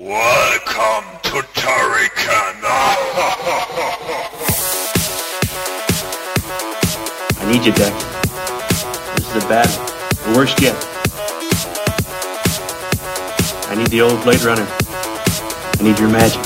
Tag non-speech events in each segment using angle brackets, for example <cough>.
Welcome to Turrican. I need you, Dex. This is the bad, the worst yet. I need the old Blade Runner. I need your magic.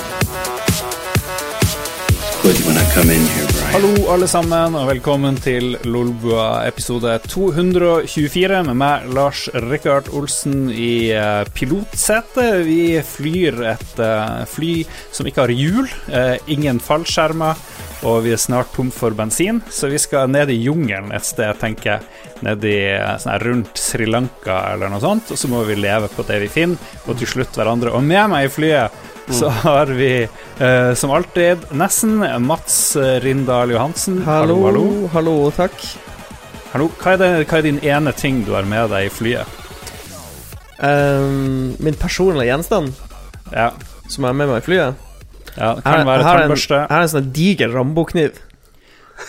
It's good when I come in here, Brian. Hallo, alle sammen, og velkommen til Lolbua episode 224 med meg, Lars Rikard Olsen, i uh, pilotsete. Vi flyr et eh, fly som ikke har hjul, eh, ingen fallskjermer, og vi er snart tom for bensin, så vi skal ned i jungelen et sted, tenker jeg. Ned i sånn rundt Sri Lanka eller noe sånt, og så må vi leve på det vi finner, og til slutt hverandre. Og med meg i flyet så har vi eh, som alltid nesten Mats Rindal Johansen. Hallo, hallo. hallo, takk. hallo. Hva, er det, hva er din ene ting du har med deg i flyet? Um, min personlige gjenstand Ja, som jeg har med meg i flyet ja det kan være her, er en, tannbørste. Jeg har en sånn diger Rambo-kniv.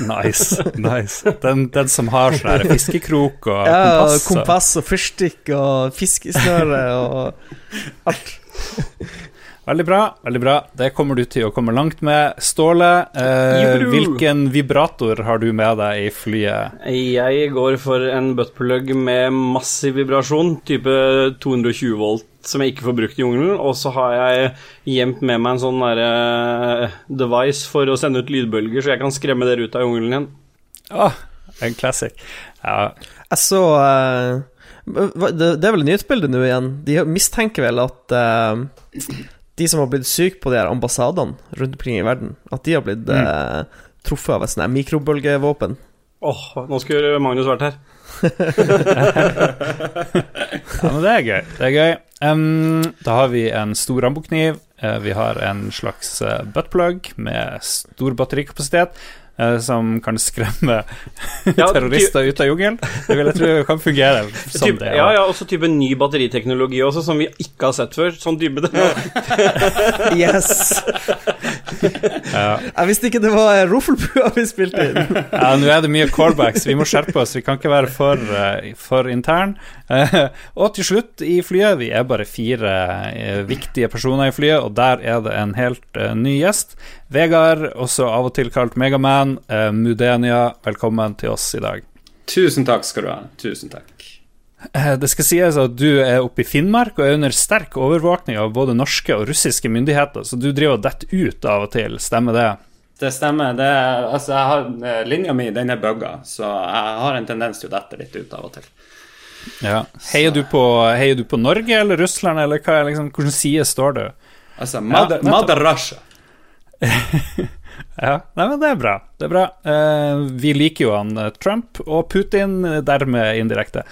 Nice. <laughs> nice den, den som har sånn fiskekrok og Ja, kompass. og- kompass og fyrstikk og fiskesnøre og alt. <laughs> Veldig bra. veldig bra Det kommer du til å komme langt med. Ståle, eh, hvilken vibrator har du med deg i flyet? Jeg går for en buttplug med massiv vibrasjon, type 220 volt, som jeg ikke får brukt i jungelen. Og så har jeg gjemt med meg en sånn derre device for å sende ut lydbølger, så jeg kan skremme dere ut av jungelen igjen. Åh, en classic. Ja, Jeg så eh, det, det er vel nyhetsbildet nå igjen. De mistenker vel at eh, de som har blitt syke på de her ambassadene rundt omkring i verden, at de har blitt eh, truffet av et sånt mikrobølgevåpen. Åh, nå skulle Magnus vært her. <laughs> Ja, men det er gøy. Det er gøy. Um, da har vi en stor rambokniv. Uh, vi har en slags eh, buttplug med stor batterikapasitet. Eh, som kan skremme <laughs> Ja, terrorister ut av jungelen. Det vil jeg tro kan fungere som type, det. ja, ja, også type ny batteriteknologi også, som vi ikke har sett før. Sånn dybde. <laughs> Yes! Ja. Jeg visste ikke det var Roffelbua vi spilte inn. <laughs> Ja, nå er det mye callbacks. Vi må skjerpe oss. Vi kan ikke være for, eh, for intern. Eh, og til slutt, i flyet Vi er bare fire eh, viktige personer i flyet, og der er det en helt ny gjest. Vegard, også av og til kalt Megaman. Uh, Mudenia, velkommen til oss i dag. Tusen takk skal du ha. Tusen takk. Eh, Det skal sies at du er oppe i Finnmark og er under sterk overvåkning av både norske og russiske myndigheter, så du driver og detter ut av og til, stemmer det? Det stemmer. Det, altså, har, eh, linja mi den er bugga, så jeg har en tendens til å dette litt ut av og til. Ja. Heier du på, heier du på Norge eller Russland, eller hva, liksom, hvilken side står du? Altså, Mother, ja, mother Russia. <laughs> Ja, nei, men det er bra. Det er bra. Uh, vi liker jo han eh, Trump og Putin, dermed indirekte.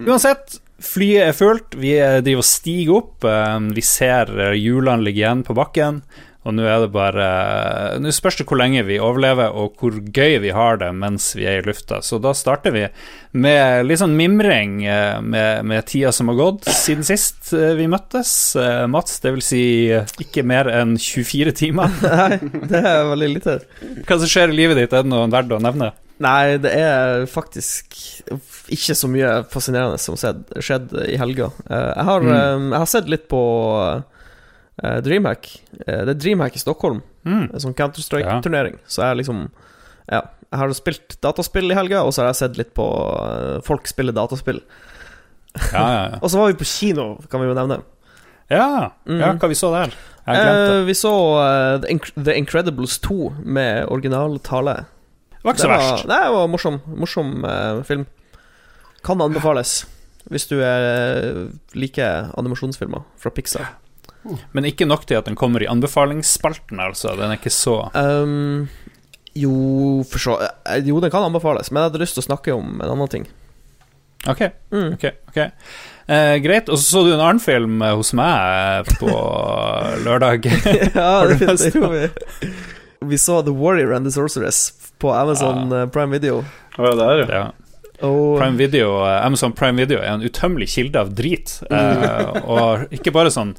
Uansett, flyet er fullt. Vi driver og stiger opp. Uh, vi ser hjulene ligge igjen på bakken. Og nå er det bare Nå spørs det hvor lenge vi overlever, og hvor gøy vi har det mens vi er i lufta. Så da starter vi med litt sånn mimring eh, med, med tida som har gått siden sist eh, vi møttes. Eh, Mats, det vil si ikke mer enn 24 timer. <laughs> Nei, det er veldig lite. Hva som skjer i livet ditt, er det noe verdt å nevne? Nei, det er faktisk ikke så mye fascinerende som skjedd, skjedd i helga. Jeg, har, Mm. jeg har sett litt på eh, Dreamhack. Eh, det er Dreamhack i Stockholm, Mm. en sånn Counter-Strike-turnering. Så jeg liksom Ja, jeg har spilt dataspill i helga, og så har jeg sett litt på eh, folk spille dataspill. Ja, ja, ja. <laughs> Og så var vi på kino, kan vi jo nevne. ja, Mm. ja hva vi så der? Jeg glemte. glemt. Eh, vi så eh, The, Inc The Incredibles 2 med original tale. Det var ikke så det var, verst. Nei, det var morsom, morsom eh, film. Kan anbefales hvis du er, liker animasjonsfilmer fra Pixar. Men ikke nok til at den kommer i anbefalingsspalten, altså. Den er ikke så Um, jo, for så eh, Jo, den kan anbefales, men jeg hadde lyst til å snakke om en annen ting. Ok, Mm. ok. ok eh, Greit. Og så så du en annen film eh, hos meg på <laughs> lørdag. ja, det, finnes det gjorde vi. Vi så The Warrior and the Sorceress på Amazon ja. Prime Video. Det ja, der, ja. Ja. Og Prime Video, eh, Amazon Prime Video er en utømmelig kilde av drit. Eh, og ikke bare sånn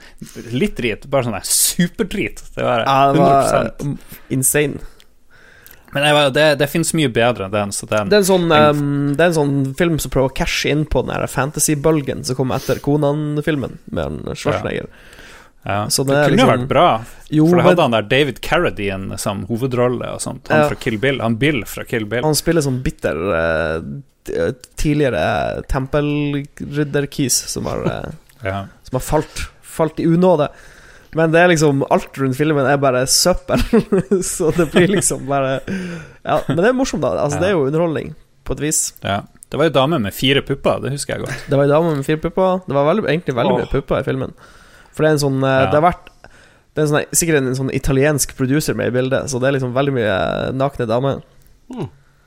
litt drit, bare sånn superdrit. Det var 100 var mm, insane. Men jeg, det, det fins mye bedre enn den, så den Det er, sånn, um, det er en sånn film som prøver å cashe inn på den fantasy-bølgen som kom etter Konan-filmen med en Schwarzenegger. Ja. Så det, det kunne liksom- vært bra, Jo, for men- hadde han der David Carradine som hovedrolle. Han Ja. fra Kill Bill. Han Bill fra Kill Bill. Han spiller sånn bitter t- tidligere tempelrydderkis som har eh, <laughs> Ja. Som har falt Falt i unåde. Men det er liksom alt rundt filmen er bare søppel. <laughs> så det blir liksom bare Ja, men det er morsomt, da. Altså, Det er jo underholdning, på et vis. ja. Det var ei dame med fire pupper, det husker jeg godt. Det var ei dame med fire pupper. Det var veldig, egentlig veldig mye Åh. pupper i filmen. For det er en sånn eh, Ja. Det har vært Det er en sånn, sikkert en sånn italiensk producer med i bildet, så det er liksom veldig mye nakne damer.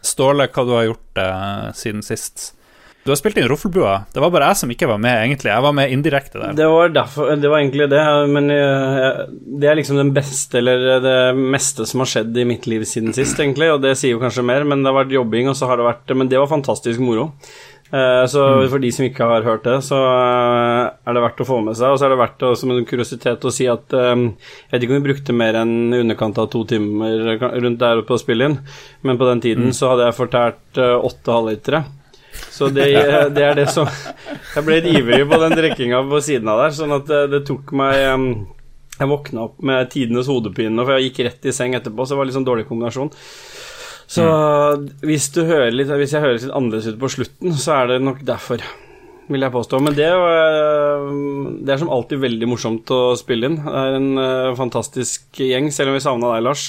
Ståle, hva du har gjort eh, siden sist? Du har spilt inn Roffelbua. Det var bare jeg som ikke var med, egentlig. Jeg var med indirekte der. Det var derfor Det var egentlig det, men jeg, det er liksom den beste eller det meste som har skjedd i mitt liv siden sist, egentlig, og det sier jo kanskje mer, men det har vært jobbing, og så har det vært Men det var fantastisk moro. Eh, Så for de som ikke har hørt det, så eh, er det verdt å få med seg. Og så er det verdt som en kuriositet å si at eh, Jeg vet ikke om vi brukte mer enn i underkant av to timer rundt der på å spille inn, men på den tiden så hadde jeg fortært åtte halvlitere. Så det, <laughs> det er det som Jeg ble litt ivrig på den drikkinga på siden av der, sånn at det, det tok meg Jeg våkna opp med tidenes hodepine, for jeg gikk rett i seng etterpå, så det var litt sånn dårlig kombinasjon. Så hvis, du hører litt, hvis jeg høres litt annerledes ut på slutten, så er det nok derfor, vil jeg påstå. Men det, eh, det er som alltid veldig morsomt å spille inn. Det er en eh, fantastisk gjeng, selv om vi savna deg, Lars.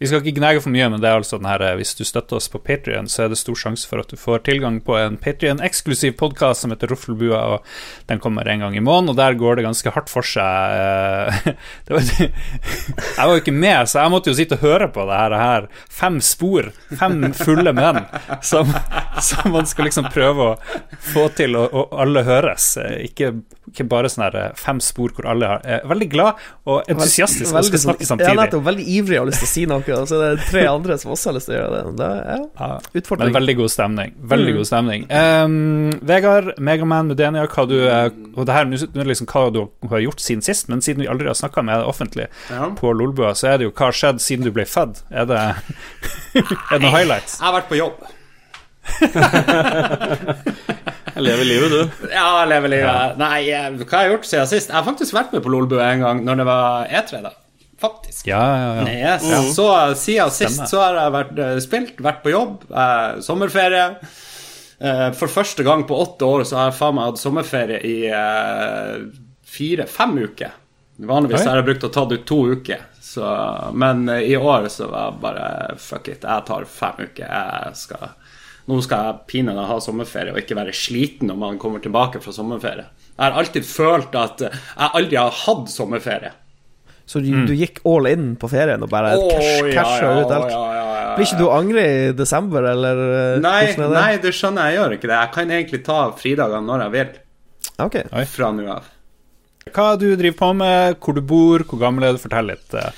Vi skal ikke gnage for mye, men det er altså den her eh, hvis du støtter oss på Patrion, så er det stor sjanse for at du får tilgang på en Patrion-eksklusiv podkast som heter Ruffelbua, og den kommer en gang i måneden, og der går det ganske hardt for seg. eh, <laughs> var, jeg var jo ikke med, så jeg måtte jo sitte og høre på det her. her. Fem spor, fem fulle menn, som, som man skal liksom prøve å få til og, og alle høres. Eh, Ikke, ikke bare sånn her fem spor hvor alle er veldig glad og entusiastisk og skal snakke Ja, Jeg nettopp. Veldig ivrig og har lyst til å si noe, og så er det tre andre som også har lyst til å gjøre det. det er, ja, Ja. utfordring. Men veldig god stemning. Veldig Mm. god stemning. Um, Vegard, Megaman, Mudenia, hva du eh, Og det her nå er liksom hva du har gjort siden sist, men siden vi aldri har snakka med deg offentlig Ja. på Lolbua, så er det jo hva har skjedd siden du ble født? Er det, <laughs> er det noen highlights? Jeg har vært på jobb. <laughs> Jeg lever livet, du. Ja, jeg lever livet. Nei, eh, hva har jeg gjort siden sist? Jeg har faktisk vært med på Lolbua en gang, når det var E3, da. Faktisk. Ja, ja, ja. Yes. Så eh, siden sist så har jeg vært, eh, spilt, vært på jobb, eh, sommerferie. Eh, for første gang på åtte år så har jeg faen meg hatt sommerferie i eh, fire-fem uker. Vanligvis Oi. har jeg brukt å ta det ut to uker, så, men eh, i år så var jeg bare fuck it, jeg tar fem uker. Jeg skal, nå skal jeg pinadø ha sommerferie og ikke være sliten når man kommer tilbake fra sommerferie. Jeg har alltid følt at jeg aldri har hatt sommerferie. Så du, du gikk all in på ferien og bare oh, cash, ja, casha ja, ut alt? ja, ja, ja, ja. Blir ikke du angre i desember, eller eh, Nei, er det? nei, det skjønner jeg, jeg gjør ikke det. Jeg kan egentlig ta fridagene når jeg vil, Ok. Oi. fra nå av. Hva du driver på med, hvor du bor, hvor gammel er du? Fortell litt eh,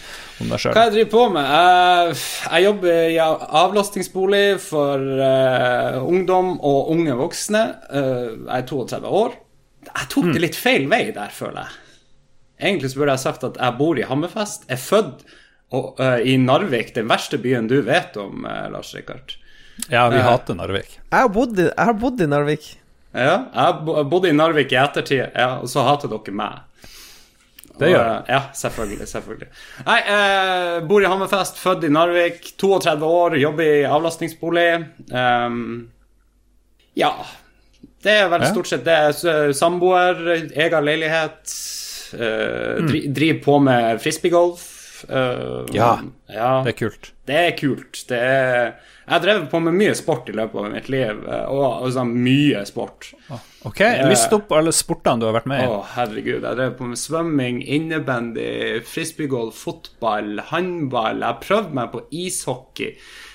om deg sjøl. Hva jeg driver på med? Jeg, jeg jobber i avlastningsbolig for eh, ungdom og unge voksne. Eh, jeg er 32 år. Jeg tok det litt feil vei der, føler jeg. Egentlig så burde jeg sagt at jeg bor i Hammerfest. Jeg er født og, uh, i Narvik, den verste byen du vet om, uh, Lars Rikard. Ja, vi uh, hater Narvik. Jeg har bodd i, jeg har bodd i Narvik. Ja, jeg har bodd i Narvik i ettertid, ja, og så hater dere meg. Det gjør eh, Ja, selvfølgelig. selvfølgelig. Nei, eh, bor i Hammerfest, født i Narvik, 32 år, jobber i avlastningsbolig. Um, ja. Det er vel Ja. stort sett det. Samboer, egen leilighet. Eh, dri, driver på med frisbeegolf. Uh, Ja, ja. Det er kult. Det er kult. Det er, jeg har drevet på med mye sport i løpet av mitt liv, og, og sånn mye sport. Ok, List opp alle sportene du har vært med i. Å, herregud. Jeg drev på med svømming, innebandy, frisbeegolf, fotball, håndball. Jeg har prøvd meg på ishockey.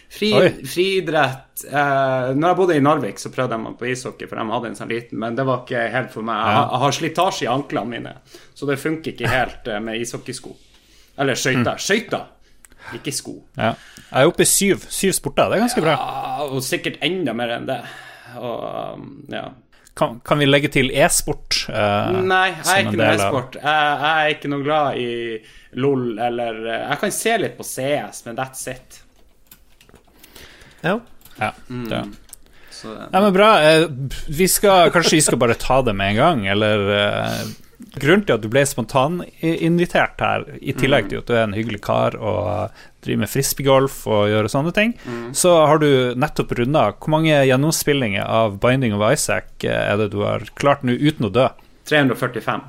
Fri, friidrett eh, Når jeg bodde i Narvik, så prøvde jeg meg på ishockey, for de hadde en sånn liten, men det var ikke helt for meg. Jeg, har- jeg har slitasje i anklene mine, så det funker ikke helt eh, med ishockeysko. Eller skøyter. Skøyter, ikke sko. Ja. Jeg er oppe i syv, syv sporter. Det er ganske bra. Ah, og sikkert enda mer enn det. Og um, ja. Kan, kan vi legge til e-sport? eh, Nei, jeg er ikke noe e-sport. Jeg, jeg er ikke noe glad i LOL eller eh, Jeg kan se litt på CS, men that's it. Ja. Ja, Mm. ja. Så, Nei, men bra. eh, Vi skal, kanskje vi skal bare ta det med en gang, eller uh, grunnen til at du ble spontaninvitert her, i tillegg til at du er en hyggelig kar og driver med frisbeegolf og gjør sånne ting, så har du nettopp runda Hvor mange gjennomspillinger av Binding of Isaac er det du har klart nå uten å dø? 345.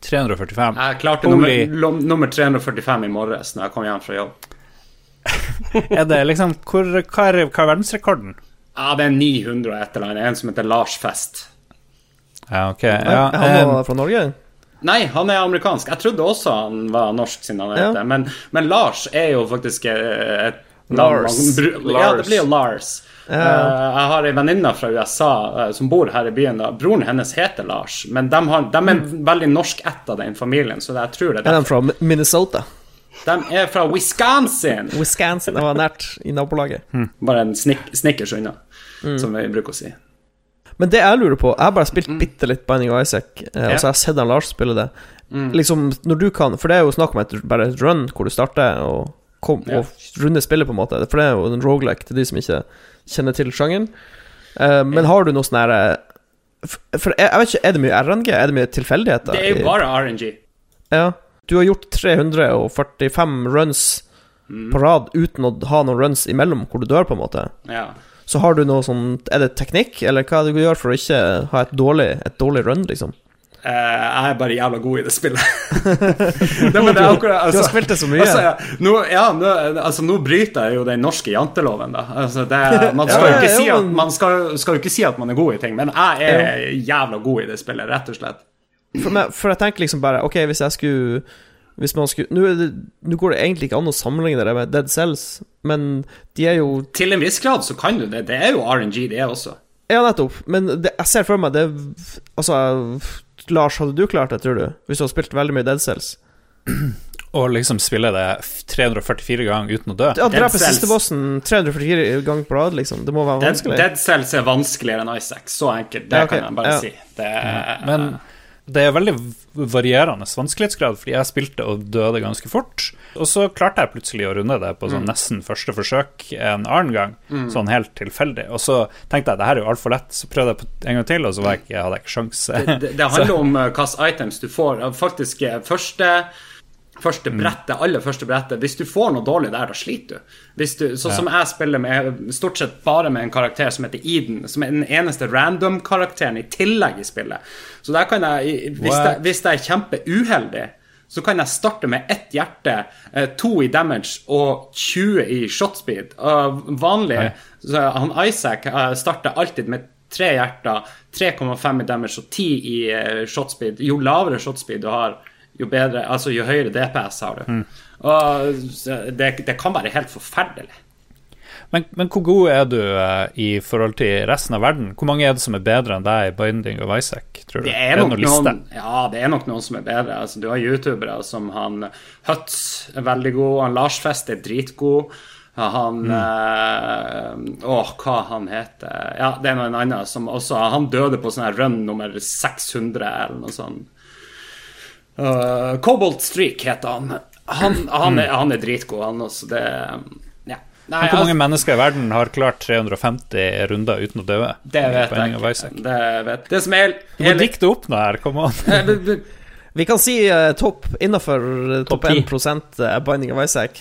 345. Jeg klarte nummer, nummer 345 i morges når jeg kom hjem fra jobb. <laughs> Er det liksom hvor, hva, er, hva er verdensrekorden? Ja, det er 900 og et eller annet. En som heter Lars Fest. Ja, ok. Er han er fra Norge? Nei, han er amerikansk. Jeg trodde også han var norsk, siden han Ja. men, men Lars er jo faktisk eh, et Lars. Ja, det blir jo Lars. Ja. jeg har ei venninne fra USA eh, som bor her i byen. Broren hennes heter Lars, men de, har, de er veldig norskætta, den familien, så jeg tror det Er er de fra Minnesota? De er fra Wisconsin! Wisconsin? Det var nært i nabolaget. Bare en snik snickers unna, Mm. som vi bruker å si. Men det jeg lurer på Jeg har bare spilt bitte litt Binding of Isaac, eh, og så har jeg sett han Lars spille det. Liksom, når du kan For det er jo snakk om et, bare et run hvor du starter og, kom, Ja. og runde spillet, på en måte. For det er jo en rogelike til de som ikke kjenner til sjangeren. Eh, men har du noe sånn herre eh, For jeg, jeg vet ikke, er det mye RNG? Er det mye tilfeldigheter? Det er jo bare RNG. Ja. Du har gjort 345 runs Mm. på rad uten å ha noen runs imellom hvor du dør, på en måte. Ja. Så har du noe sånn Er det teknikk, eller hva er det du gjør for å ikke ha et dårlig, et dårlig run, liksom? Uh, jeg er bare jævla god i det spillet. <laughs> Nei, men det akkurat, altså, Du har spilt det så mye. Altså, ja, nå, ja, nå, altså, nå bryter jeg jo den norske janteloven, da. Altså, det, <laughs> man skal jo ikke si at skal, skal jo ikke si at man er god i ting, men jeg er jævla god i det spillet, rett og slett. For, meg, for jeg tenker liksom bare Ok, hvis jeg skulle Hvis man skulle Nå, er det, nå går det egentlig ikke an å sammenligne det med Dead Cells, men de er jo Til en viss grad så kan du det. Det er jo RNG, det også. Ja, nettopp. Men det, jeg ser for meg det Altså, Lars, hadde du klart det, tror du? Hvis du hadde spilt veldig mye Dead Cells? <clears throat> Og liksom spille det 344 ganger uten å dø. Ja, Dead drepe sistebossen siste bossen 344 ganger på rad, liksom. Det må være vanskelig. Dead Cells er vanskeligere enn Isaac. Så enkelt. Det Ja, okay. kan jeg bare Ja. si. Det mm. Men det er veldig varierende vanskelighetsgrad, fordi jeg spilte og døde ganske fort. Og så klarte jeg plutselig å runde det på sånn nesten første forsøk en annen gang, sånn helt tilfeldig. Og så tenkte jeg det her er jo altfor lett, så prøvde jeg en gang til, og så var jeg ikke, hadde jeg ikke sjanse. det, det <laughs> handler om uh, hvilke items du får. Faktisk, uh, første Første brettet, aller første brettet Hvis du får noe dårlig der, da sliter du. Du sånn som jeg spiller med stort sett bare med en karakter som heter Eden, som er den eneste random-karakteren i tillegg i spillet. Så der kan jeg Hvis, jeg, hvis jeg er kjempeuheldig, så kan jeg starte med ett hjerte, eh, to i damage og 20 i shotspeed. speed vanlig så Han Isaac eh, starter alltid med tre hjerter, 3,5 i damage og 10 i shot shotspeed. Jo lavere shotspeed du har, jo bedre Altså jo høyere DPS har du. Og det, det kan være helt forferdelig. Men, men hvor god er du eh, i forhold til resten av verden? Hvor mange er det som er bedre enn deg i Binding of Isaac, tror du? Det er, nok noen liste? noen, ja, det er nok noen som er bedre. Altså, du har youtubere som han Huts er veldig god, han Lars Fest er dritgod. Han eh, Åh, hva han heter Ja, det er noen annen som også Han døde på sånn her run nummer 600 eller noe sånt. Uh, Cobalt Streak heter han. Han, han, er, han er dritgod, han også. Det Ja. Nei, hvor mange altså, mennesker i verden har klart 350 runder uten å dø? det vet jeg? Det, vet. det som er, Du må er dikte opp noe her, kom an. Eh, b- b- Vi kan si uh, topp innafor topp Topp 1 uh, Binding of Isaac.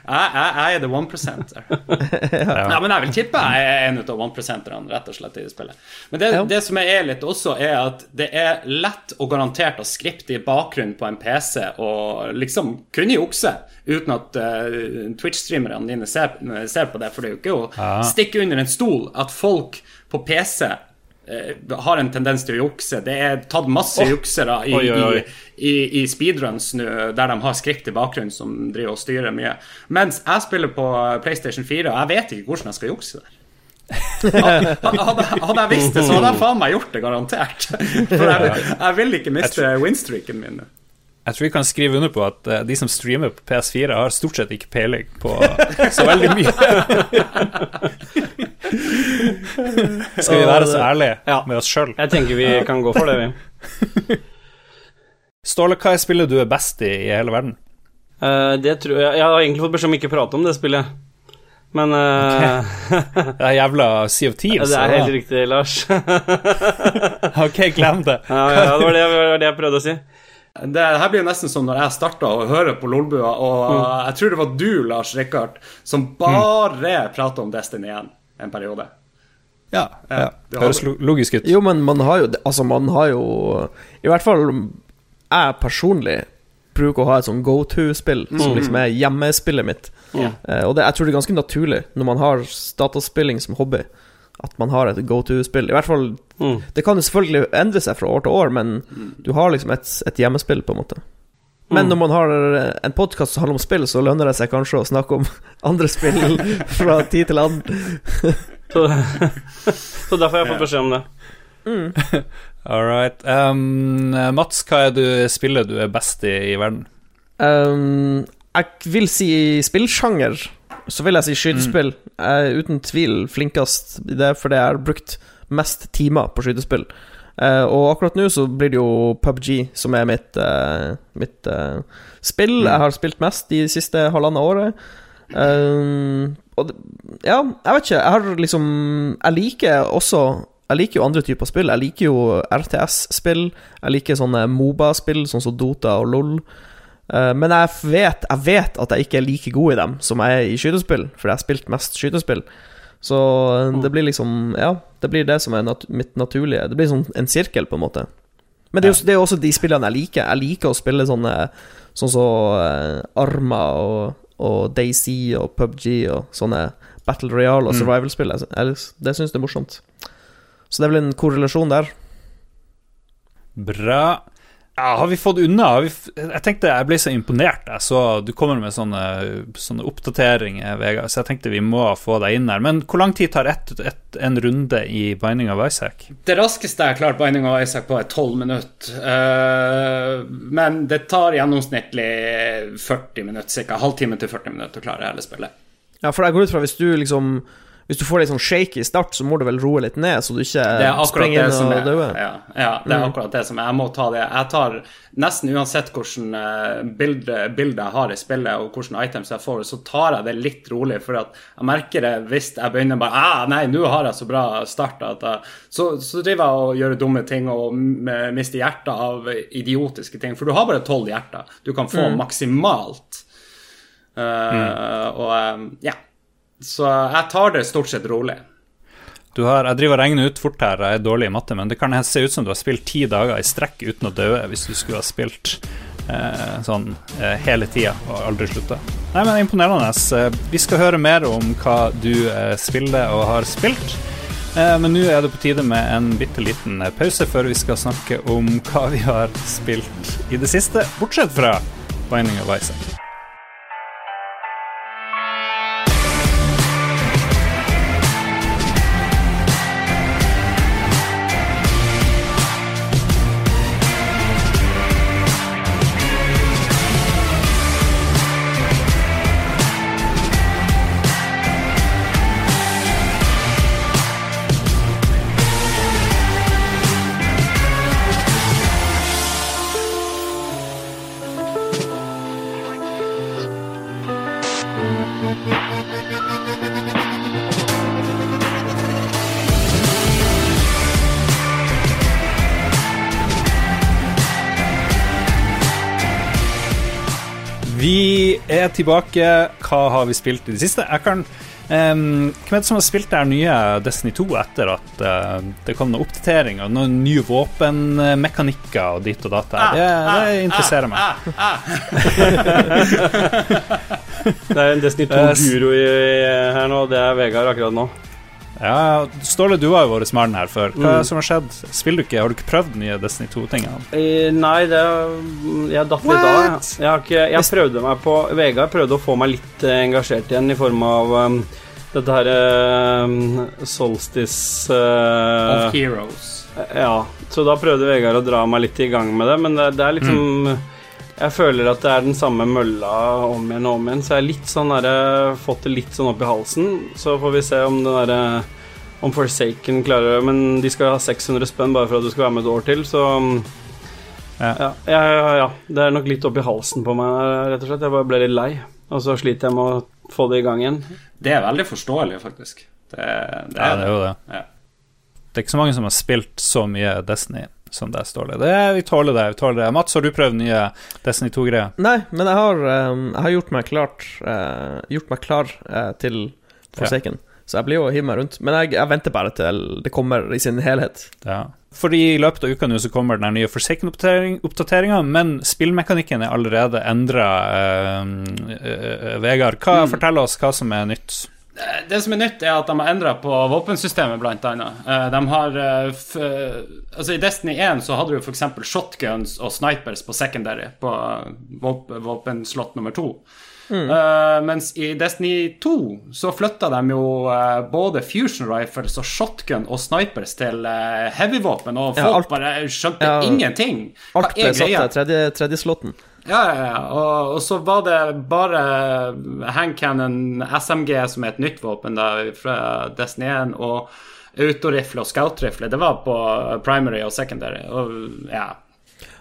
Jeg, jeg, jeg er the one percenter. <laughs> ja. men jeg vil tippe jeg er en av one percenterne, rett og slett, i det spillet. Men det, Ja. det som er litt også, er at det er lett og garantert å skripte i bakgrunnen på en PC og liksom kunne jukse uten at uh, Twitch-streamerne dine ser, ser på det. For det er jo ikke å stikke under en stol at folk på PC har en tendens til å jukse. Det er tatt masse juksere i, Oi, i, i, i speedruns nå, der de har skript i bakgrunnen som driver og styrer mye. Mens jeg spiller på PlayStation 4, og jeg vet ikke hvordan jeg skal jukse der. Hadde, hadde, hadde jeg visst det, så hadde jeg faen meg gjort det, garantert. <laughs> For jeg, jeg vil ikke miste winstreaken min. Jeg tror vi kan skrive under på at eh, de som streamer på PS4, har stort sett ikke peiling på <laughs> så veldig mye. <laughs> Skal vi være så ærlige Ja. med oss sjøl? Jeg tenker vi kan gå for det, vi. <laughs> Ståle, hva er spillet du er best i i hele verden? Uh, det tror jeg Jeg har egentlig fått beskjed om ikke å prate om det spillet. Men eh, Det er jævla of Thieves. det er helt riktig, Lars. Ok, glem det. ja, ja, det var det, det var det jeg prøvde å si. Det her blir jo nesten som når jeg starta å høre på Lolbua, og Mm. jeg tror det var du, Lars Rikard, som bare prata om Destiny igjen en periode. Ja, ja. Det Høres logisk ut. Jo, men man har jo Altså, man har jo I hvert fall jeg personlig bruker å ha et sånn go to-spill, som liksom er hjemmespillet mitt. Mm. Uh, og det, jeg tror det er ganske naturlig når man har dataspilling som hobby, at man har et go to-spill. I hvert fall Mm. Det kan jo selvfølgelig endre seg fra år til år, men du har liksom et, et hjemmespill, på en måte. Men når man har en podkast som handler om spill, så lønner det seg kanskje å snakke om <laughs> andre spill fra tid til annen. <laughs> Så, så derfor har jeg fått beskjed om det. <laughs> All right. Um, Mats, hva er du spillet du er best i i verden? Um, jeg vil si spillsjanger. Så vil jeg si skytespill. Jeg er uten tvil flinkest i det, fordi jeg har brukt mest timer på skytespill. Uh, og akkurat nå så blir det jo PubG som er mitt, uh, mitt uh, spill. Jeg har spilt mest de siste halvannet året. Og det, ja, jeg vet ikke. Jeg har liksom Jeg liker også Jeg liker jo andre typer spill. Jeg liker jo RTS-spill. Jeg liker sånne Moba-spill, sånn som Dota og LOL. Eh, men jeg vet, jeg vet at jeg ikke er like god i dem som jeg er i skytespill, fordi jeg har spilt mest skytespill. Så eh, det blir liksom Ja, det blir det som er nat mitt naturlige. Det blir sånn en sirkel, på en måte. Men det er jo det er også de spillene jeg liker. Jeg liker å spille sånne sånn som eh, Arma og, og Daisy og PubG og sånne Battle Royale og survival-spill. Jeg, jeg, det syns jeg er morsomt. Så det er vel en korrelasjon der. Bra. Ja, har vi fått unna? Har vi f jeg tenkte jeg ble så imponert. Jeg så du kommer med sånne, sånne oppdateringer, Vegard, så jeg tenkte vi må få deg inn her. Men hvor lang tid tar ett et, en runde i Binding of Isaac? Det raskeste jeg har klart Binding of Isaac på, er 12 minutter. Uh, men det tar gjennomsnittlig 40 minutter, ca. Halvtime til 40 minutter å klare hele spillet. Ja, for jeg går ut fra hvis du liksom Hvis du får litt sånn shaky start, så må du vel roe litt ned, så du ikke er springer inn og er. dauer. Ja, ja, det er akkurat det som er. Jeg må ta det. Jeg tar nesten uansett hvordan eh, bilde, bilde jeg har i spillet, og hvilke items jeg får, så tar jeg det litt rolig. For jeg merker det hvis jeg begynner bare ah, Nei, nå har jeg så bra start så, så driver jeg og gjør dumme ting og mister hjertet av idiotiske ting. For du har bare tolv hjerter. Du kan få maksimalt. Eh, Og um, ja. Så jeg tar det stort sett rolig. Du har, jeg driver og regner ut fort her, jeg er dårlig i matte, men det kan se ut som du har spilt ti dager i strekk uten å dø hvis du skulle ha spilt eh, sånn eh, hele tida og aldri slutta. Nei, men imponerende. Eh, Vi skal høre mer om hva du eh, spiller og har spilt. Eh, men nå er det på tide med en bitte liten eh, pause før vi skal snakke om hva vi har spilt i det siste, bortsett fra Binding of Isaac. Er tilbake. Hva har vi spilt i det siste? Jeg kan um, Hvem er det som har spilt det nye Destiny 2 etter at uh, det kom noen oppdateringer? Noen nye våpenmekanikker og ditt og datt Ah, Det, det interesserer meg. <laughs> <laughs> Det er en Destiny Eh, s- 2-guru her nå, det er Vegard akkurat nå. Ja, Ståle, du var jo vår mann her før. Hva er Mm. det som har skjedd? Spiller du ikke? Har du ikke prøvd nye Destiny 2-tingene? Eh, Nei, det Jeg datt litt av. Jeg, jeg, har ikke, jeg prøvde meg på Vegard prøvde å få meg litt eh, engasjert igjen i form av um, dette her um, Solstice uh, Of Heroes. Ja, så da prøvde Vegard å dra meg litt i gang med det, men det, det er liksom Jeg føler at det er den samme mølla om igjen og om igjen, så jeg har litt sånn der, Fått det litt sånn opp i halsen. Så får vi se om den derre Om Forsaken klarer Men de skal ha 600 spenn bare for at du skal være med et år til, så Ja. ja, ja, ja, ja. Det er nok litt opp i halsen på meg, rett og slett. Jeg bare ble litt lei. og så sliter jeg med å få det i gang igjen. Det er veldig forståelig, faktisk. Det, det Ja, er det er jo det. Ja. Det er ikke så mange som har spilt så mye Destiny som det står det. det vi tåler det. vi tåler det Mats, har du prøvd nye Destiny 2-greier? Nei, men jeg har, um, jeg har gjort meg klart uh, Gjort meg klar uh, til Forsaken. Så jeg blir jo å meg rundt. Men jeg, jeg venter bare til det kommer i sin helhet. Ja. Fordi I løpet av uka nå så kommer den nye Forsaken-oppdateringa, men spillmekanikken er allerede endra. Vegard, hva, fortell oss hva som er nytt. Det som er nytt, er at de har endra på våpensystemet, blant annet. Eh, De har eh, Altså, i Destiny 1 så hadde du f.eks. shotguns og snipers på secondary, på våpenslott nummer to. Eh, mens i Destiny 2 så flytta de jo eh, både fusion rifles og shotgun og snipers til uh, heavyvåpen, og folk Ja, alt- bare skjønte Ja, ingenting. Hva Alt ble satt i til tredje, tredjeslotten. Ja, ja, ja. Og, og så var det bare Hand Cannon SMG, som er et nytt våpen da, fra Destiny 1, og autorifle og scoutrifle. Det var på primary og secondary. Og ja.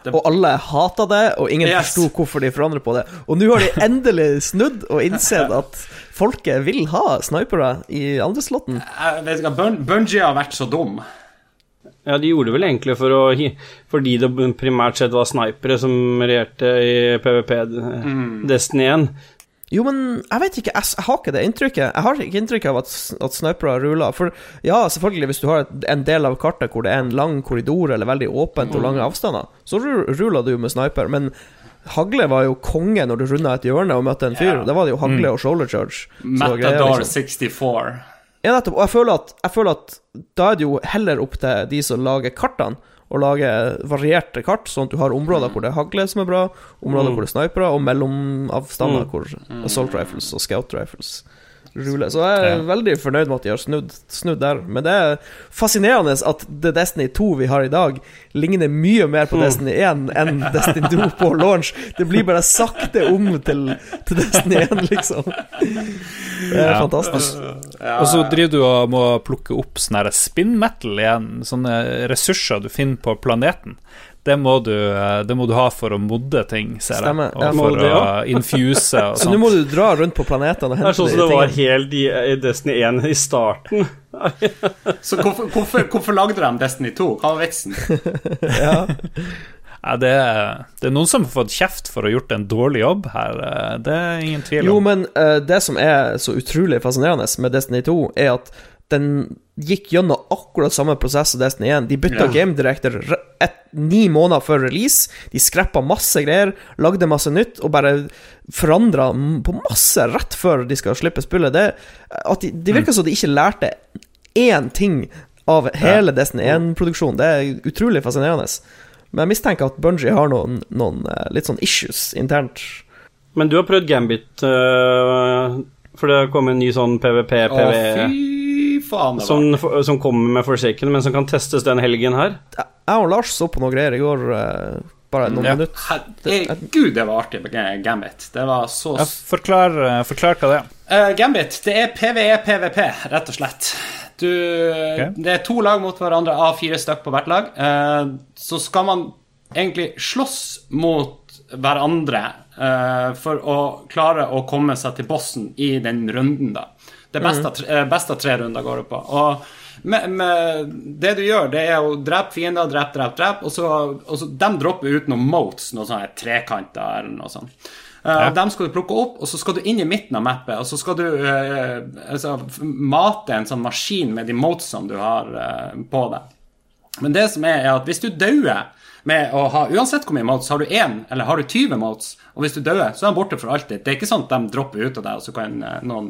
Og alle hata det, og ingen Yes. forsto hvorfor de forandret på det. Og nå har de endelig snudd og innsett <laughs> at folket vil ha snipere i andre Bun Bungie har vært så dum. Ja, de gjorde det vel egentlig for å, fordi det primært sett var snipere som regjerte i PVP Destiny 1. Jo, men jeg vet ikke, jeg, har ikke det inntrykket. Jeg har ikke inntrykk av at, at snipere ruler. For ja, selvfølgelig, hvis du har en del av kartet hvor det er en lang korridor eller veldig åpent og lange avstander, så ruler du med sniper. Men hagle var jo konge når du runda et hjørne og møtte en fyr. Ja. Da var det jo hagle og shoulder charge. Metadar liksom. 64. Ja, nettopp. Og jeg føler, at, jeg føler at da er det jo heller opp til de som lager kartene, å lage varierte kart, sånn at du har områder hvor det er hagle som er bra, områder hvor det er snipere, og mellomavstander hvor assault rifles og scout rifles ruller. Så jeg er Ja. veldig fornøyd med at de har snudd, snudd der. Men det er fascinerende at The Destiny 2 vi har i dag, ligner mye mer på Destiny 1 enn Destiny 2 på launch. Det blir bare sakte om til, til Destiny 1, liksom. Det er Ja. fantastisk. Og så driver du og må plukke opp sånn her spin metal igjen, sånne ressurser du finner på planeten. Det må du, eh, det må du ha for å modde ting, ser jeg. Stemmer, Og ja. for det, ja. å infuse og <laughs> Så nå må du dra rundt på planetene og Det hente er sånn som det var helt i, i Destiny 1 i starten. <laughs> Så hvorfor, hvorfor, hvorfor lagde de Destiny 2? Hva var vitsen? <laughs> Ja. Ja, det, er, det er noen som har fått kjeft for å ha gjort en dårlig jobb her. eh, Det er ingen tvil om. Jo, men uh, det som er så utrolig fascinerende med Destiny 2, er at den gikk gjennom akkurat samme prosess som Destiny 1. De bytta Ja. game director et, ni måneder før release. De skreppa masse greier, lagde masse nytt, og bare forandra på masse rett før de skal slippe spillet. Det, at de, det virker som de ikke lærte én ting av hele Destiny 1-produksjonen. Det er utrolig fascinerende. Men jeg mistenker at Bungie har noen, noen eh, litt sånn issues internt. Men du har prøvd Gambit, øh, for det har kommet en ny sånn PVP-PVE. Faen, det var som, som kommer med Forsaken, men som kan testes den helgen her. Jeg og Lars så på noen greier i går, eh, bare noen Ja. minutter. Herregud, det var artig med Gambit. Det var så Ja, forklar, eh, forklar hva det er. Uh, Gambit, det er PVE PVP, rett og slett. Du, Det er to lag mot hverandre, av fire stykk på hvert lag. Uh, så skal man egentlig slåss mot hverandre uh, for å klare å komme seg til bossen i den runden, da. Det beste, mm. eh, beste tre runder går det på. Og med, med, det du gjør, det er å drepe fiender, drepe, drepe, drepe, og så, og så de dropper ut noen motes, noen sånne trekanter eller noe sånt. Uh, Dem skal du plukke opp, og så skal du inn i midten av mappet, og så skal du eh, altså, mate en sånn maskin med de motesene du har eh, på deg. Men det som er, er at hvis du dauer med å ha Uansett hvor mye motes, har du én eller har du 20 motes, og hvis du dauer, så er de borte for alltid. Det er ikke sånn at de dropper ut av deg, og så kan noen noen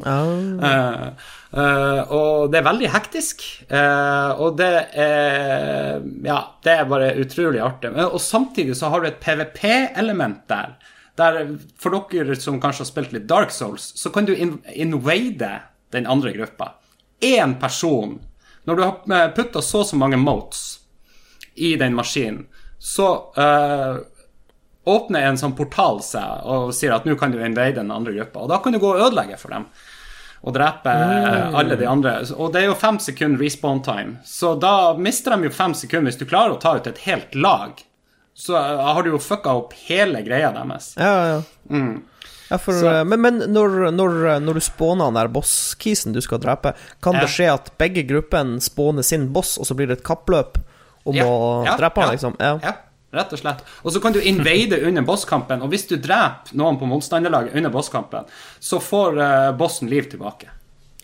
uh, uh, Og det er veldig hektisk, Uh, og det er Ja, det er bare utrolig artig. Og samtidig så har du et PVP-element der. Der For dere som kanskje har spilt litt Dark Souls, så kan du in invade den andre gruppa. Én person. Når du har putta så og så mange motes i den maskinen, så uh, åpner en sånn portal seg og sier at nå kan du invade den andre gruppa. Og da kan du gå og ødelegge for dem. Og drepe mm. alle de andre. Og det er jo fem sekunder respawn time, så da mister de jo fem sekunder hvis du klarer å ta ut et helt lag. så eh, har du jo fucka opp hele greia deres. Ja, ja. ja for, men men når, når, når du spåner den der boss-kisen du skal drepe, kan det skje at begge gruppene spåner sin boss, og så blir det et kappløp om Ja, å drepe han, liksom? Ja. Ja, rett og slett. Og så kan du invade under bosskampen, og hvis du dreper noen på motstanderlaget under bosskampen, så får eh, bossen liv tilbake.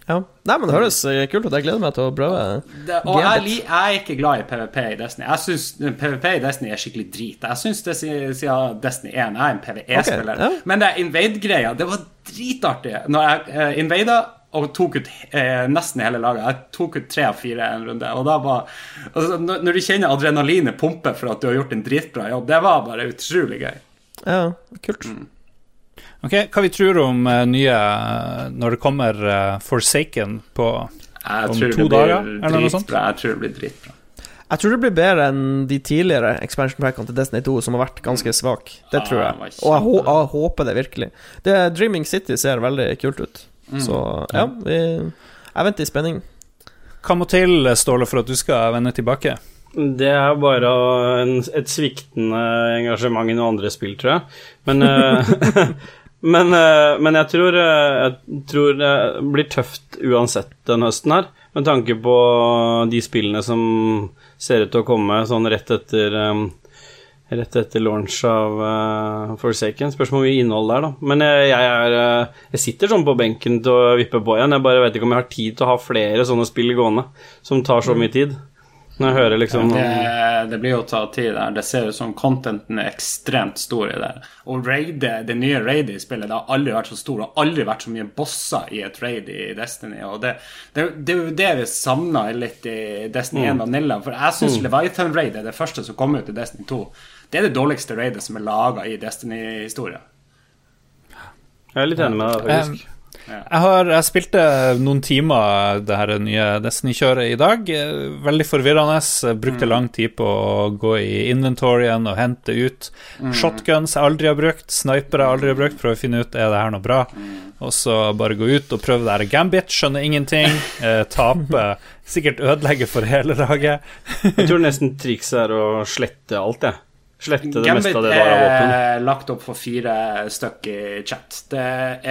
ja. Nei, men det høres eh, kult ut. Jeg gleder meg til å prøve. Det, og jeg, er ikke glad i PVP i Destiny. Jeg syns PVP i Destiny er skikkelig drit. Jeg syns det siden Destiny 1 jeg er en PVE-spiller. Okay, ja. Men det Invade-greia, det var dritartig. Når jeg uh, invada og tok ut eh, nesten hele laget. Jeg tok ut tre av fire en runde. Og da var altså, når, når du kjenner adrenalinet pumpe for at du har gjort en dritbra jobb, det var bare utrolig gøy. Ja, kult. Mm. Ok, Hva vi tror om uh, nye når det kommer uh, Forsaken på Jeg Om to dager, eller noe sånt? Jeg tror det blir dritbra. Jeg tror det blir bedre enn de tidligere expansion packene til Destiny 2, som har vært ganske svak. Det tror jeg. Og jeg, jeg håper det virkelig. Det Dreaming City ser veldig kult ut. Mm. Så ja, vi, jeg venter i spenning. Hva må til, Ståle, for at du skal vende tilbake? Det er bare en, et sviktende engasjement i noen andre spill, tror jeg. Men, eh, <laughs> men, eh, men jeg tror, eh, jeg tror det blir tøft uansett den høsten her, med tanke på de spillene som ser ut til å komme sånn rett etter Rett etter launch av uh, Forsaken. Spørs hvor mye innhold det er, da. Men jeg, jeg, er, eh, jeg sitter sånn på benken til å vippe på igjen. Jeg bare vet ikke om jeg har tid til å ha flere sånne spill gående som tar så mye tid. Når jeg hører liksom Det, det blir jo å ta tid der. Det ser ut som contenten er ekstremt stor i det. Og raidet, det nye raidet i spillet, det har aldri vært så stor. Har aldri vært så mye bosser i et raid i Destiny. Og det, det, det er jo det vi savna litt i Destiny 1 Vanilla. For jeg syns Leviathan Raid er det første som kom ut i Destiny 2. Det er det dårligste raidet som er laga i Destiny-historie. Jeg er litt enig med deg, faktisk. Jeg har jeg spilte noen timer det her nye Destiny-kjøret i dag. Veldig forvirrende. Jeg Brukte lang tid på å gå i inventoryen og hente ut shotguns jeg aldri har brukt, snipere jeg aldri har brukt, prøve å finne ut er det her noe bra. Og så bare gå ut og prøve det her gambit, skjønner ingenting, <laughs> eh, tape, sikkert ødelegge for hele laget. Jeg tror nesten trikset er å slette alt, jeg. Slette det Gambit meste av det du har av våpen. er lagt opp for fire stykk i chat. Det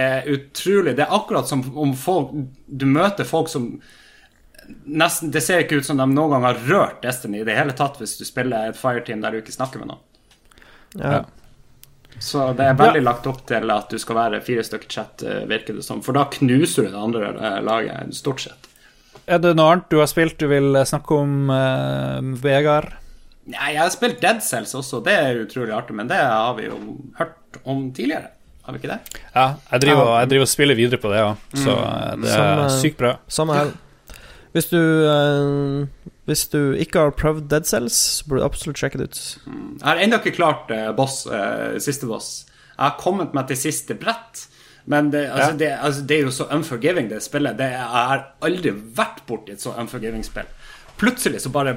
er utrolig. Det er akkurat som om folk Du møter folk som nesten Det ser ikke ut som de noen gang har rørt Destiny i det hele tatt hvis du spiller et fireteam der du ikke snakker med noen. Ja. Så det er veldig lagt opp til at du skal være fire stykker chat, eh, virker det som. For da knuser du det andre eh, laget, stort sett. Er det noe annet du har spilt du vil snakke om, uh, Vegard? Nei, jeg har spilt Dead Cells også, det er utrolig artig, men det har vi jo hørt om tidligere. Har vi ikke det? Ja, jeg driver, jeg driver og spiller videre på det òg, så mm. det er eh, sykt bra. Samme her. Hvis du, eh, hvis du ikke har prøvd Dead Cells, så burde du absolutt sjekke det ut. Jeg har ennå ikke klart eh, boss, eh, siste boss. Jeg har kommet meg til siste brett. Men det, altså, Ja. det, altså, det er jo så unforgiving, det spillet. Det, jeg har aldri vært borti et så unforgiving spill. Plutselig så bare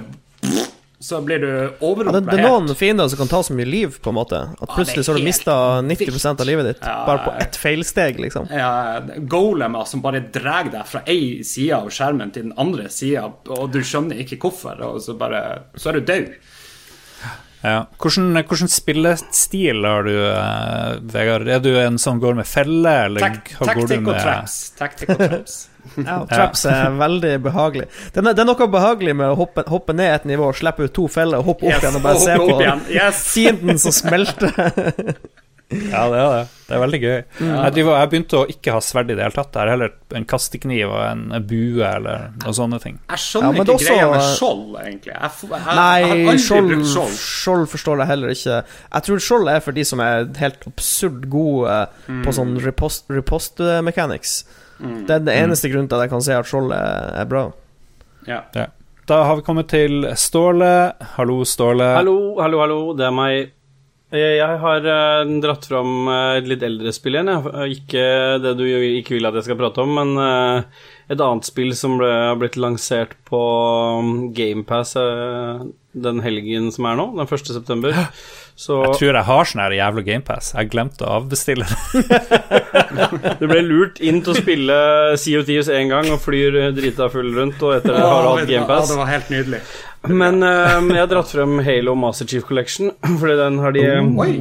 Så blir du Ja, det, det er noen fiender som kan ta så mye liv, på en måte. At plutselig så har du mista 90% av livet ditt Ja, bare på ett feilsteg, liksom. Ja, golemer som bare drar deg fra ei side av skjermen til den andre sida, og du skjønner ikke hvorfor, og så bare Så er du død. Ja. Hvordan, hvordan spillestil har du, eh, Vegard? Er du en som går med felle, eller Tak går du Tactic og traps. Tactic og traps. Ja, traps er veldig behagelig. Det er, det er noe behagelig med å hoppe, hoppe ned et nivå, slippe ut to feller, hoppe opp Yes, igjen og bare og se på. Yes. fienden som smelter. <laughs> Ja, det er det. Det er veldig gøy. Jeg, driver, jeg begynte å ikke ha sverd i det hele tatt. Det er heller en kastekniv og en bue eller noen sånne ting. Jeg skjønner Ja, ikke også- greia med skjold, egentlig. Jeg, jeg, jeg har Nei, aldri skjold, brukt skjold. skjold forstår jeg heller ikke. Jeg tror skjold er for de som er helt absurd gode Mm. på sånn repost, repost eh, mechanics. Det er den eneste grunnen til at jeg kan si at skjold er, bra. Ja. Ja. Da har vi kommet til Ståle. Hallo, Ståle. Hallo, hallo, hallo, det er meg. Jeg har eh, dratt fram eh, et litt eldre spill igjen. Ikke det du ikke vil at jeg skal prate om, men eh, et annet spill som ble, har blitt lansert på GamePass den helgen som er nå, den 1. september. Så Jeg tror jeg har sånn her jævla GamePass. Jeg glemte å avbestille det. <laughs> du ble lurt inn til å spille of Thieves én gang og flyr drita full rundt, og etter det har du hatt GamePass. det var helt nydelig. Men eh, jeg har dratt frem Halo Master Chief Collection, <clears throat> fordi den har de eh, Oi.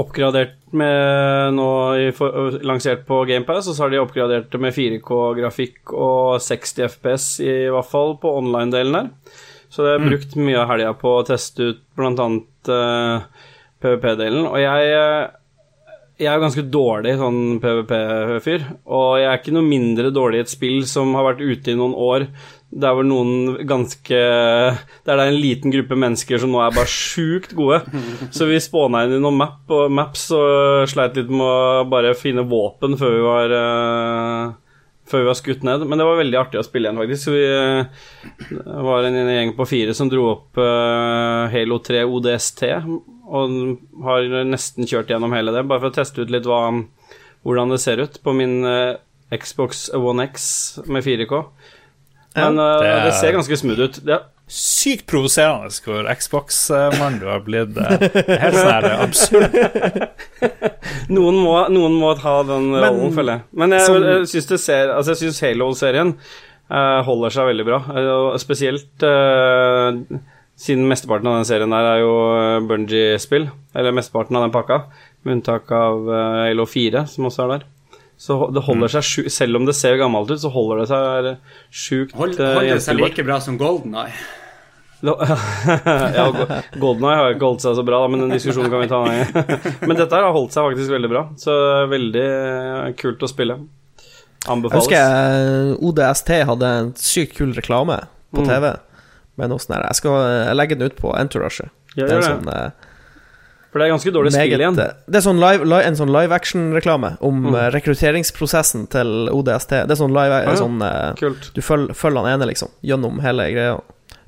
Oppgradert med nå for, lansert på GamePass, og så har de oppgradert det med 4K-grafikk og 60 FPS, i hvert fall på online-delen der. Så jeg har brukt mye av helga på å teste ut blant annet eh, PVP-delen, og jeg eh, jeg er jo ganske dårlig sånn PVP-fyr, og jeg er ikke noe mindre dårlig i et spill som har vært ute i noen år, der vel noen ganske det er en liten gruppe mennesker som nå er bare sjukt gode. Så vi spåna inn i noen map, og maps og sleit litt med å bare finne våpen før vi var eh, før vi var skutt ned. Men det var veldig artig å spille igjen, faktisk. Vi eh, det var en gjeng på fire som dro opp eh, Halo 3 ODST, og har nesten kjørt gjennom hele det, bare for å teste ut litt hva, hvordan det ser ut på min Xbox One X med 4K. Men ja, det er- det ser ganske smooth ut. Ja. Sykt provoserende hvor Xbox-mann du har blitt. eh, Helt sånn absurd. <laughs> noen, må, noen må ta den rollen, føler jeg. Men jeg, som- jeg syns ser Altså, syns Halo-serien eh, holder seg veldig bra. Eh, og spesielt eh, siden mesteparten av den serien der er jo Bungie-spill. Eller mesteparten av den pakka, med unntak av eh, Halo 4, som også er der. Så det holder seg sjuk, Selv om det ser gammelt ut, så holder det seg sjukt Hold, eh, holder det seg like bra som Golden Eye. <laughs> ja, Golden Eye har ikke holdt seg så bra, da, men den diskusjonen kan vi ta. <laughs> men dette har holdt seg faktisk veldig bra, så veldig eh, kult å spille. Anbefales. Jeg husker eh, ODST hadde en sykt kul reklame på Mm. TV. Med noe sånn her Jeg skal eh, legge den ut på Entourage. Ja, Det er en sånn eh, For det er ganske dårlig spill igjen. eh, Det er sånn live, live, en sånn live action-reklame om Mm. eh, rekrutteringsprosessen til ODST. Det er sånn live Ah, ja. sånn, uh, Kult. Du følger, følger han ene, liksom, gjennom hele greia,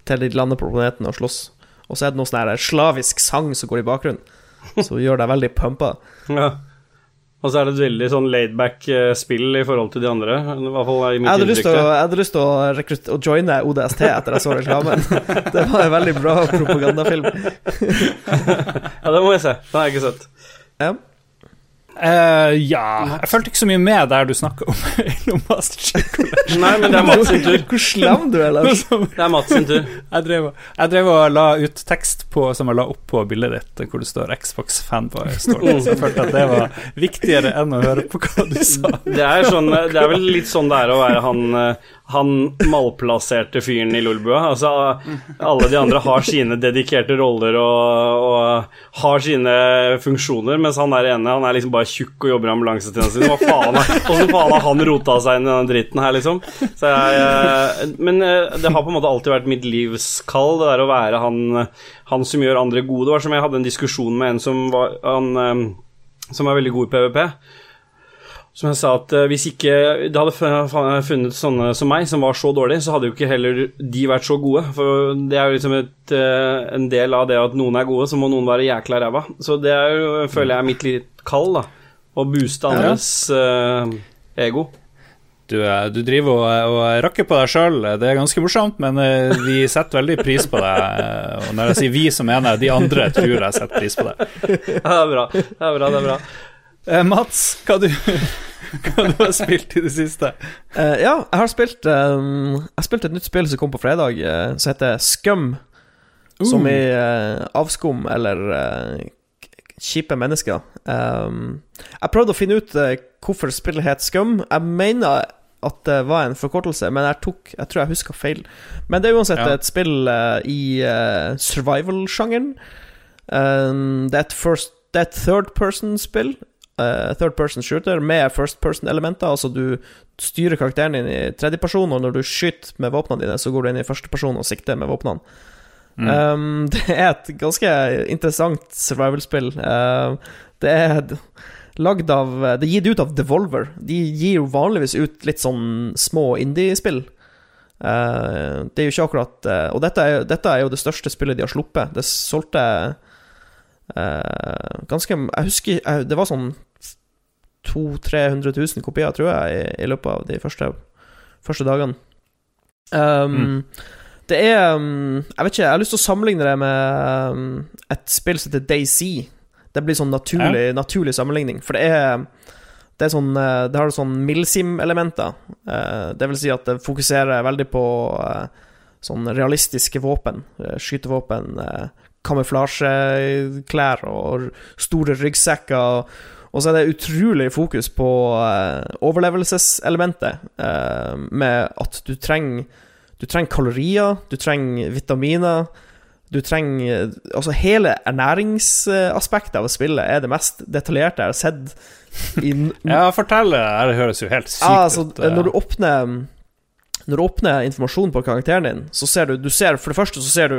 til de lander på planeten og slåss. Og så er det noe sånn slavisk sang som går i bakgrunnen, <laughs> som gjør deg veldig pumpa. Ja. Og så er det et veldig sånn laidback eh, spill i forhold til de andre. I hvert fall i Jeg mitt hadde lyst til å, inntrykk. jeg hadde lyst til å, rekrutt- å joine ODST etter jeg så reklamen. <laughs> Det var en veldig bra propagandafilm. <laughs> Ja, det må jeg se. Den har jeg ikke sett. Ja. Eh, ja Jeg fulgte ikke så mye med der du snakka om <laughs> <laughs> Nei, men det er Mats sin tur. Hvor slem du er, Lars. <laughs> Det er Mats sin tur. Jeg drev, jeg drev og la ut tekst på, som jeg la opp på bildet ditt, hvor det står Xbox fanboy. Står det. Så jeg følte at det var viktigere enn å høre på hva du sa. Det er, sånn, det er vel litt sånn det er å være han, eh, han malplasserte fyren i Lolbua. Altså, alle de andre har sine dedikerte roller og, og har sine funksjoner, mens han der ene han er liksom bare tjukk og jobber i ambulansetjenesten. Hva faen er, faen har han rota seg inn i den dritten her, liksom? Jeg, eh, men eh, det har på en måte alltid vært mitt livs kall, det der å være han, han som gjør andre gode. Det var som jeg hadde en diskusjon med en som var, han, eh, som var veldig god i PVP. Som jeg sa at hvis ikke det hadde funnet sånne som meg, som var så dårlige, så hadde jo ikke heller de vært så gode. For det er jo liksom et, en del av det at noen er gode, så må noen være jækla ræva. Så det er jo, føler jeg er mitt litt kall, da. Å booste andres eh, ego. Du, eh, du driver og, og rakker på deg sjøl. Det er ganske morsomt, men eh, vi setter veldig pris på deg. eh, Og når jeg sier vi, så mener jeg de andre tror jeg setter pris på deg. Ja, det er bra. Det er bra, det er bra. Eh, Mats, hva du, <laughs> hva du har spilt i det siste? Uh, ja, jeg har spilt um, Jeg har spilt et nytt spill som kom på fredag, uh, som heter Scum. Som i uh, avskum eller eh, kjipe mennesker. Um, jeg prøvde å finne ut uh, hvorfor spillet het Scum. Jeg mener at det var en forkortelse, men jeg, tok, jeg tror jeg huska feil. Men det er uansett Ja. et spill uh, i uh, survival-sjangeren. Um, det er et first Det er et third person-spill. third person shooter med first person-elementer. Altså du styrer karakteren din i tredjeperson, og når du skyter med våpnene dine, så går du inn i førsteperson og sikter med våpnene. Um, <laughs> det er et ganske interessant survival-spill. Uh, det er lagd av Det er gitt ut av Devolver. De gir jo vanligvis ut litt sånn små indie-spill. Uh, det er jo ikke akkurat uh, Og dette er, dette er jo det største spillet de har sluppet. Det solgte uh, ganske Jeg husker uh, Det var sånn 200 000-300 000 kopier, tror jeg, i, i løpet av de første, første dagene. Um, Det er um, Jeg vet ikke, jeg har lyst til å sammenligne det med um, et spill som heter Daisy. Det blir sånn naturlig, naturlig sammenligning, for det er det sånn eh, Det har sånn milsim-elementer. Eh, Det vil si at det fokuserer veldig på eh, sånn realistiske våpen. Skytevåpen, kamuflasjeklær og store ryggsekker. Og så er det utrolig fokus på overlevelseselementet, med at du trenger Du trenger kalorier, du trenger vitaminer. Du trenger Altså, hele ernæringsaspektet av spillet er det mest detaljerte jeg har sett i <laughs> Ja, fortell. Det Det høres jo helt sykt ja, altså, ut. eh. når du åpner Når du åpner informasjonen på karakteren din, så ser du, du ser, For det første så ser du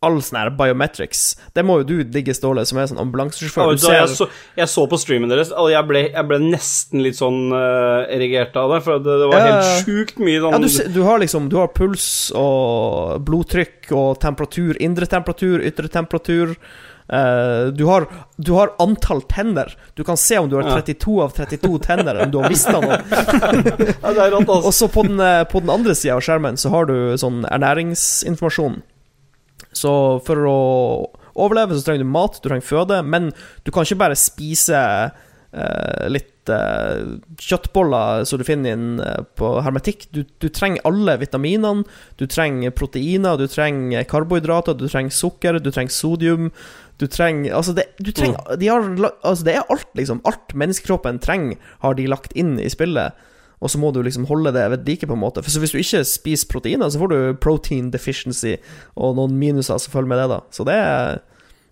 all sånn her biometrics. Det må jo du digge, Ståle, som er sånn ambulansesjåfør. Ja, jeg, så, jeg så på streamen deres, og jeg ble, jeg ble nesten litt sånn uh, erigert av det, for det, det var Ja, helt sjukt mye sånn ja, du, du har liksom Du har puls og blodtrykk og temperatur. Indre temperatur, ytre temperatur. Uh, du, har, du har antall tenner. Du kan se om du har Ja. 32 av 32 tenner, om du har mista noen. <laughs> Og altså. så på den, eh, på den andre sida av skjermen så har du sånn ernæringsinformasjon. Så for å overleve så trenger du mat, du trenger føde, men du kan ikke bare spise eh, litt eh, kjøttboller så du finner inn eh, på hermetikk. Du, du trenger alle vitaminene. Du trenger proteiner, du trenger karbohydrater, du trenger sukker, du trenger sodium. Du trenger Altså, det, du trenger, de har, altså det er alt, liksom. Alt menneskekroppen trenger, har de lagt inn i spillet. Og så må du liksom holde det ved like, på en måte. For så hvis du ikke spiser proteiner, så får du protein deficiency og noen minuser som følger med det, da. Så det er,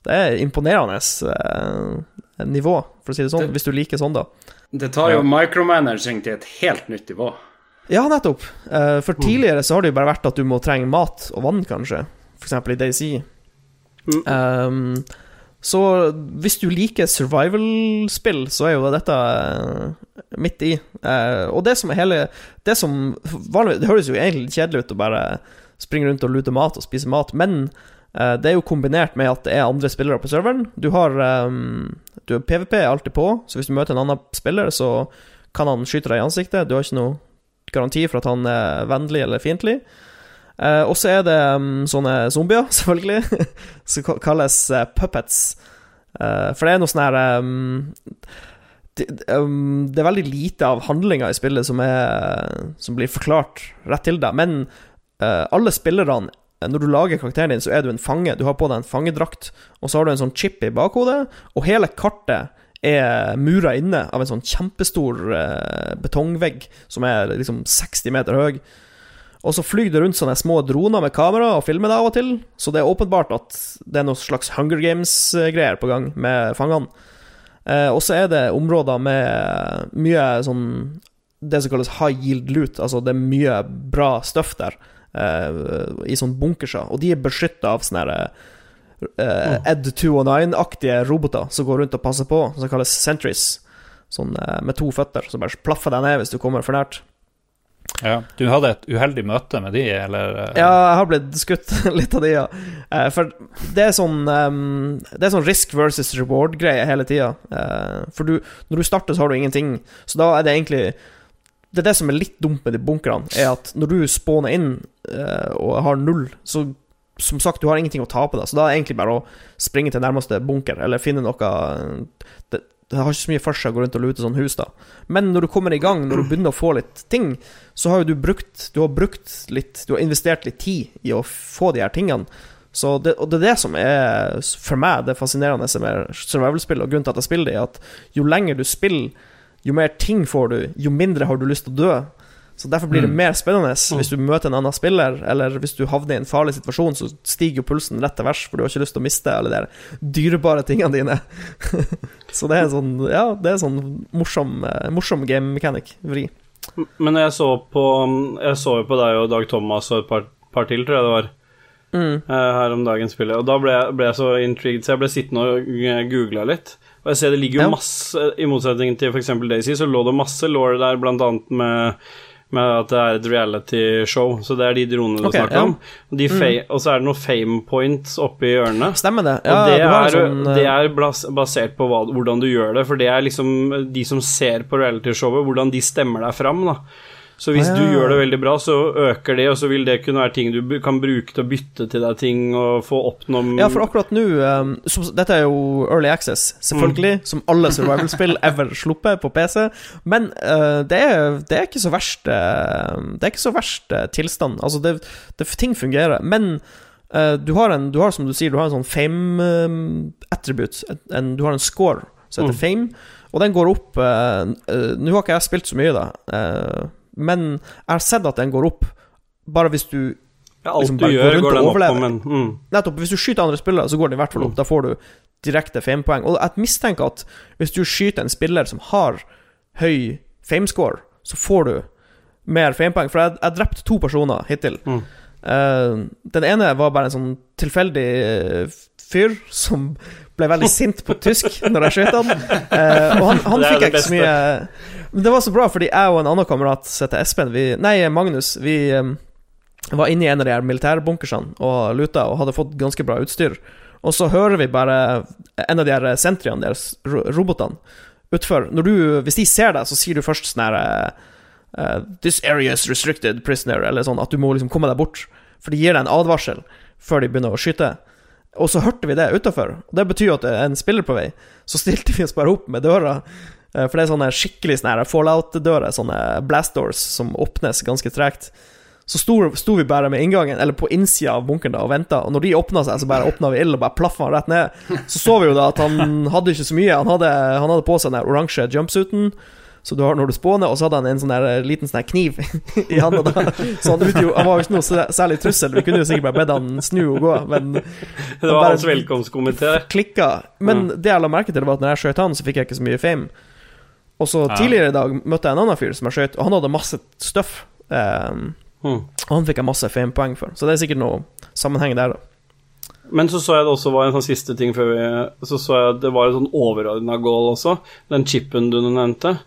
det er imponerende eh, nivå, for å si det sånn. Det- Hvis du liker sånn, da. Det tar jo micromanaging til et helt nytt nivå. Ja, nettopp. Eh, for tidligere så har det jo bare vært at du må trenge mat og vann, kanskje. For eksempel i DayZ. Um, så hvis du liker survival-spill, så er jo dette eh, midt i. Eh, og det som er hele Det som vanligvis Det høres jo egentlig kjedelig ut å bare springe rundt og lute mat og spise mat, men eh, det er jo kombinert med at det er andre spillere på serveren. Du har du har PVP alltid på, så hvis du møter en annen spiller, så kan han skyte deg i ansiktet. Du har ikke noe garanti for at han er vennlig eller fiendtlig. Eh, og så er det um, sånne zombier, <laughs> selvfølgelig, som kalles eh, puppets. Eh, for det er noe sånn her det, um, det er veldig lite av handlinga i spillet som, er, som blir forklart rett til deg, men alle spillerne når du lager karakteren din, så er du en fange. Du har på deg en fangedrakt, og så har du en sånn chip i bakhodet, og hele kartet er mura inne av en sånn kjempestor betongvegg som er liksom 60 meter høy. Og så flyr det rundt sånne små droner med kamera og filmer det av og til, så det er åpenbart at det er noe slags Hunger Games-greier på gang med fangene. Eh, og så er det områder med mye sånn Det som kalles high yield loot, altså det er mye bra stuff der, eh, i sånne bunkerser, og de er beskytta av sånne her, eh, Ed 209-aktige roboter som går rundt og passer på, som kalles sentries. Sånn eh, med to føtter, som bare plaffer deg ned hvis du kommer for nært. Ja. Du hadde et uheldig møte med de, eller? eh? Ja, jeg har blitt skutt <laughs> litt av de, ja. Eh, For det er sånn ehm, Det er sånn risk versus reward-greie hele tida. For du, når du starter, så har du ingenting. Så da er det egentlig Det er det som er litt dumt med de bunkerne, er at når du spawner inn eh, og har null, så som sagt, du har ingenting å tape, da. Så da er det egentlig bare å springe til nærmeste bunker, eller finne noe Det, det har ikke så mye for seg å gå rundt og lute sånn hus, da. Men når du kommer i gang, når du begynner å få litt ting, så har jo du brukt Du har brukt litt Du har investert litt tid i å få de her tingene. Så det, og det er det som er for meg det fascinerende med survival-spill, og grunnen til at jeg spiller det, er at jo lenger du spiller, jo mer ting får du, jo mindre har du lyst til å dø. Så Derfor blir det mer spennende hvis du møter en annen spiller, eller hvis du havner i en farlig situasjon, så stiger jo pulsen rett til værs, for du har ikke lyst til å miste alle de dyrebare tingene dine. <laughs> så det er sånn Ja, det er sånn morsom, eh, morsom game mechanic. Vri. Men jeg så på Jeg så jo på deg og Dag Thomas og et par, par til, tror jeg det var, Mm. eh, her om dagen spillet. Og da ble jeg, ble jeg så intrigued, så jeg ble sittende og googla litt. Og jeg ser det ligger jo Ja. masse I motsetning til f.eks. Daisy, så lå det masse law der, blant annet med med at det er et reality-show, så det er de dronene du Ok, snakker ja. om. Og, de fa- og så er det noen fame points oppe i hjørnet. Stemmer det. Og det, du er, sånn, eh, det er basert på hva, hvordan du gjør det, for det er liksom de som ser på realityshowet, hvordan de stemmer deg fram, da. Så hvis Ah, du gjør det veldig bra, så øker det, og så vil det kunne være ting du kan bruke til å bytte til deg ting og få oppnå Ja, for akkurat nå um, som, Dette er jo Early Access, selvfølgelig, som alle survival-spill <laughs> ever sluppet på PC. Men uh, det, er, det er ikke så verst uh, Det er ikke så verst uh, tilstand. Altså, det, det, ting fungerer. Men uh, du har en Du har, som du sier, du har en sånn fame-attribute. en, du har en score som heter Mm. fame, og den går opp Nå har ikke jeg spilt så mye, da, men jeg har sett at den går opp bare hvis du ja, Alt liksom du går gjør, går og den opp på, men mm. Nettopp, hvis du skyter andre spillere, så går den i hvert fall opp. Mm. Da får du direkte famepoeng. Og jeg mistenker at hvis du skyter en spiller som har høy famescore, så får du mer famepoeng. For jeg, har drepte to personer hittil. Mm. Uh, den ene var bare en sånn tilfeldig eh, fyr som ble veldig <laughs> sint på tysk når jeg skjøt han. Uh, og han, han fikk jeg ikke så mye Men det var så bra, fordi jeg og en annen kamerat heter Espen vi, Nei, Magnus. Vi um, var inne i en av de her militærbunkersene og luta og hadde fått ganske bra utstyr. Og så hører vi bare en av de her sentriene deres, robotene, utfor. Når du, hvis de ser deg, så sier du først sånn her uh, This area is restricted prisoner, eller sånn, at du må liksom komme deg bort. For de gir deg en advarsel før de begynner å skyte. Og så hørte vi det utafor. Det betyr at det er en spiller på vei. Så stilte vi oss bare opp med døra. Eh, For det er sånne skikkelig sånne fallout-dører, sånne blast doors, som åpnes ganske tregt. Så sto, sto vi bare med inngangen, eller på innsida av bunkeren da, og venta. Og når de åpna seg, så bare åpna vi ild og bare plaffa han rett ned. Så så vi jo da at han hadde ikke så mye. Han hadde, han hadde på seg den oransje jumpsuiten. Så du har når du spåner, og så hadde han en sånn der eh, liten sånn kniv <laughs> i handa. da. Så han, utgjorde, han var jo ikke noe særlig trussel. Vi kunne jo sikkert bare bedt han snu og gå, men <laughs> Det var hans velkomstkomité. klikka. Men det jeg la merke til, var at når jeg skjøt han, så fikk jeg ikke så mye fame. Og så Ja. tidligere i dag møtte jeg en annen fyr som jeg skøyt, og han hadde masse stuff. Um, Mm. og han fikk jeg masse famepoeng for, så det er sikkert noe sammenheng der. da Men så så jeg det også var en sånn siste ting før vi Så så jeg det var en sånn overordna goal også. Den chipen du nevnte.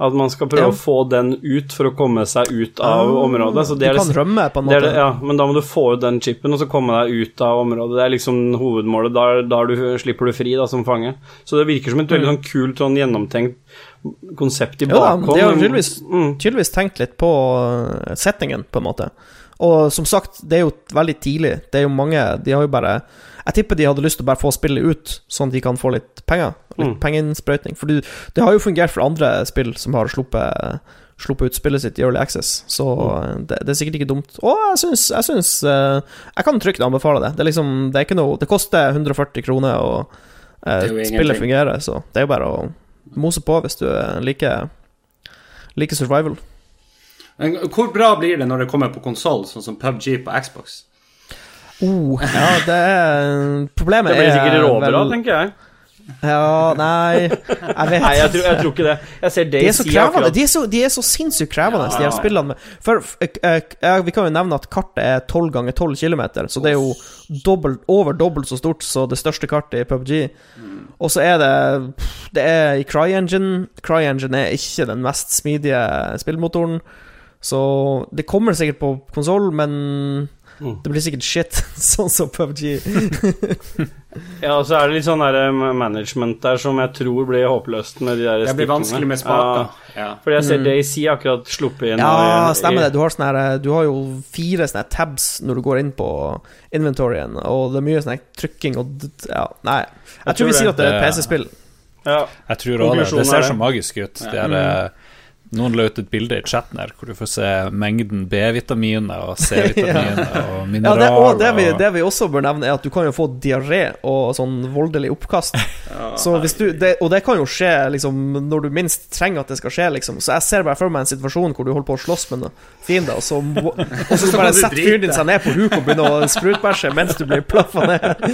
At man skal prøve Ja. å få den ut for å komme seg ut av området. Så det du kan det, rømme, på en måte. det, ja, men da må du få ut den chipen og så komme deg ut av området. Det er liksom hovedmålet. Da, da er du, slipper du fri da som fange. Så det virker som et veldig sånn kult, sånn gjennomtenkt konsept i bakgrunnen. Ja, de har tydeligvis, mm, tydeligvis tenkt litt på uh, settingen, på en måte. Og som sagt, det er jo veldig tidlig. Det er jo mange De har jo bare Jeg tipper de hadde lyst til å bare få spillet ut, sånn at de kan få litt penger. Litt Mm. pengeinnsprøytning. For det har jo fungert for andre spill som har sluppet Sluppet ut spillet sitt i Early Access, så Mm. det, det er sikkert ikke dumt. Og jeg syns Jeg, syns, uh, jeg kan trygt anbefale det. Det er liksom Det er ikke noe Det koster 140 kroner, og jo spillet fungerer, så det er jo bare å mose på hvis du uh, liker Liker survival. Men hvor bra blir det når det kommer på konsoll, sånn som PubG på Xbox? Oh, ja, det er Problemet er Det blir er sikkert råbra, vel- tenker jeg. Ja, nei Jeg vet Nei, jeg tror, jeg tror ikke det. Jeg ser De er så krevende. De er så, de er så sinnssykt krevende, de her Ja. spillene. med- For uh, Vi kan jo nevne at kartet er 12 ganger 12 km, så det er jo dobbelt, over dobbelt så stort som det største kartet i PubG. Og så er det Det er i CryEngine. CryEngine er ikke den mest smidige spillmotoren. Så det kommer sikkert på konsoll, men Mm. det blir sikkert shit, <laughs> sånn som PubG. <laughs> Ja, og så er det litt sånn der eh, management der som jeg tror blir håpløst med de der Det blir stikkene. vanskelig med spaker. Ja, Ja. fordi jeg ser Daisy akkurat sluppet inn Mm. Ja, i, stemmer det. Du har, sånne her, du har jo fire sånne tabs når du går inn på inventoryen, og det er mye sånn trykking og Ja, nei. Jeg, Jeg tror vi tror sier at det er et. PC-spill. Ja. Jeg tror òg det. Det ser er så magisk ut. Det er, Mm. Noen la ut et bilde i chatten her hvor du får se mengden B-vitaminer og C-vitaminer <laughs> og Ja, det, og det vi, det vi også bør nevne, er at du kan jo få diaré og sånn voldelig oppkast. <laughs> Så hvis du, det, og det kan jo skje liksom når du minst trenger at det skal skje, liksom. Så jeg ser bare for meg en situasjon hvor du holder på å slåss med noen fiender, og så, <laughs> og så Så bare setter fyren din seg ned på huk og begynner å sprutbæsje mens du blir plaffa ned.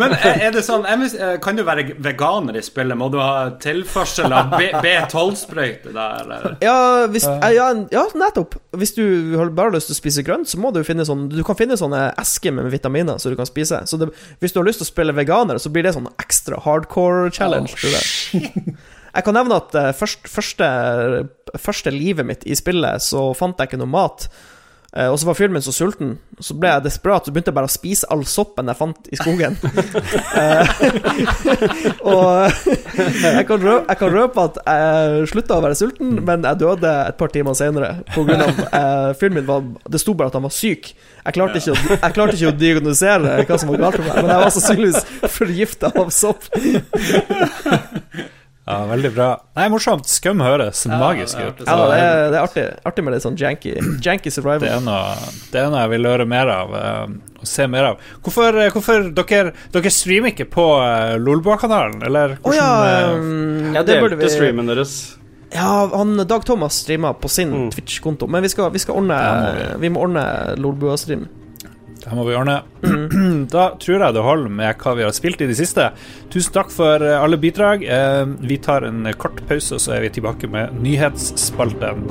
Men er det sånn eh, Kan du være veganer i spillet? Må du ha tilførsel av B- B12-sprøyte der? Eller? <laughs> Ja, hvis, eh, ja, ja, nettopp. Hvis du har bare lyst til å spise grønt, så må du finne sånn Du kan finne sånne esker med vitaminer så du kan spise. Så det, hvis du har lyst til å spille veganer, så blir det sånn ekstra hardcore challenge. Oh, jeg. Jeg kan nevne at eh, først, første, første livet mitt i spillet, så fant jeg ikke noe mat. Eh, og så var fyren min så sulten, så ble jeg desperat, så begynte jeg bare å spise all soppen jeg fant i skogen. <laughs> Eh, og jeg kan, røpe, jeg kan røpe at jeg slutta å være sulten, men jeg døde et par timer senere. På grunn av eh, fyren min var Det sto bare at han var syk. Jeg klarte, ikke å, jeg klarte ikke å diagnosere hva som var galt med meg, men jeg var sannsynligvis forgifta av sopp. Ja, veldig bra. Nei, morsomt. Skum høres magisk det ut. hørtes Ja, det er, det er artig, artig med litt sånn janky, janky Det survival. er noe, det er noe jeg vil høre mer av. eh, og se mer av. Hvorfor, eh, hvorfor dere, dere streamer ikke på uh, Lolbua-kanalen, eller Å ja, eh, um, ja, det burde vi streamen deres. Ja, han Dag Thomas streamer på sin Mm. Twitch-konto, men vi skal, vi skal ordne Ja, må Vi må ordne Lolbua-stream. Det må vi ordne. Mm. <clears throat> Da tror jeg det holder med hva vi har spilt i det siste. Tusen takk for eh, alle bidrag. Eh, Vi tar en kort pause, og så er vi tilbake med nyhetsspalten.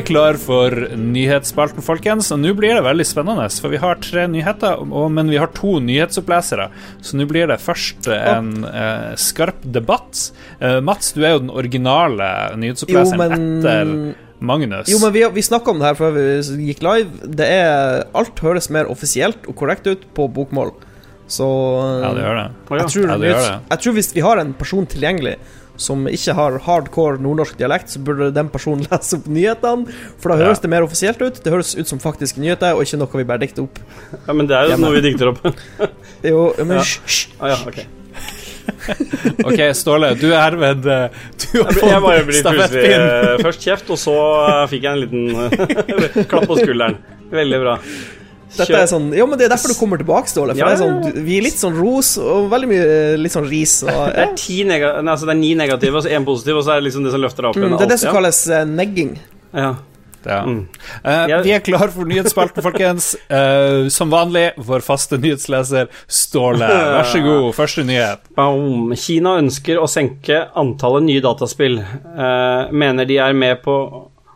Er klar for nyhetsspalten, folkens. Og nå blir det veldig spennende, for vi har tre nyheter, men vi har to nyhetsopplesere. Så nå blir det først en eh, skarp debatt. Eh, Mats, du er jo den originale nyhetsoppleseren Jo, men- etter Magnus. Jo, men vi, vi snakka om det her før vi gikk live. Det er Alt høres mer offisielt og korrekt ut på bokmål. Så Ja, det gjør det. Jeg, tror, Ja, det gjør det. jeg tror hvis vi har en person tilgjengelig som ikke har hardcore nordnorsk dialekt, så burde den personen <laughs> lese opp nyhetene. For da Ja. høres det mer offisielt ut. Det høres ut som faktiske nyheter, og ikke noe vi bare dikter opp. Ja, men det er jo Hjemme. noe vi dikter opp. <laughs> Jo, men Ja. hysj. Ah, ja, ok. <laughs> Ok, Ståle, du er herved eh, Du har fått jeg bare blir plutselig eh, først kjeft, og så eh, fikk jeg en liten klapp på skulderen. Veldig bra. Dette er sånn Jo, men det er derfor du kommer tilbake, Ståle. For Ja, det er ja, sånn, vi er litt sånn ros og veldig mye litt sånn ris. Og, <laughs> Det er, ti nega nei, altså det er ni negative og så én positiv, og så er det liksom det som løfter deg opp mm, det er det som alt, kalles uh, negging. ja. Ja. Ja. Mm. Uh, vi er klar for nyhetsspalten, folkens. Uh, som vanlig, vår faste nyhetsleser Ståle. Vær så god, første nyhet. Boom. Kina ønsker å senke antallet nye dataspill. Eh, mener de er med på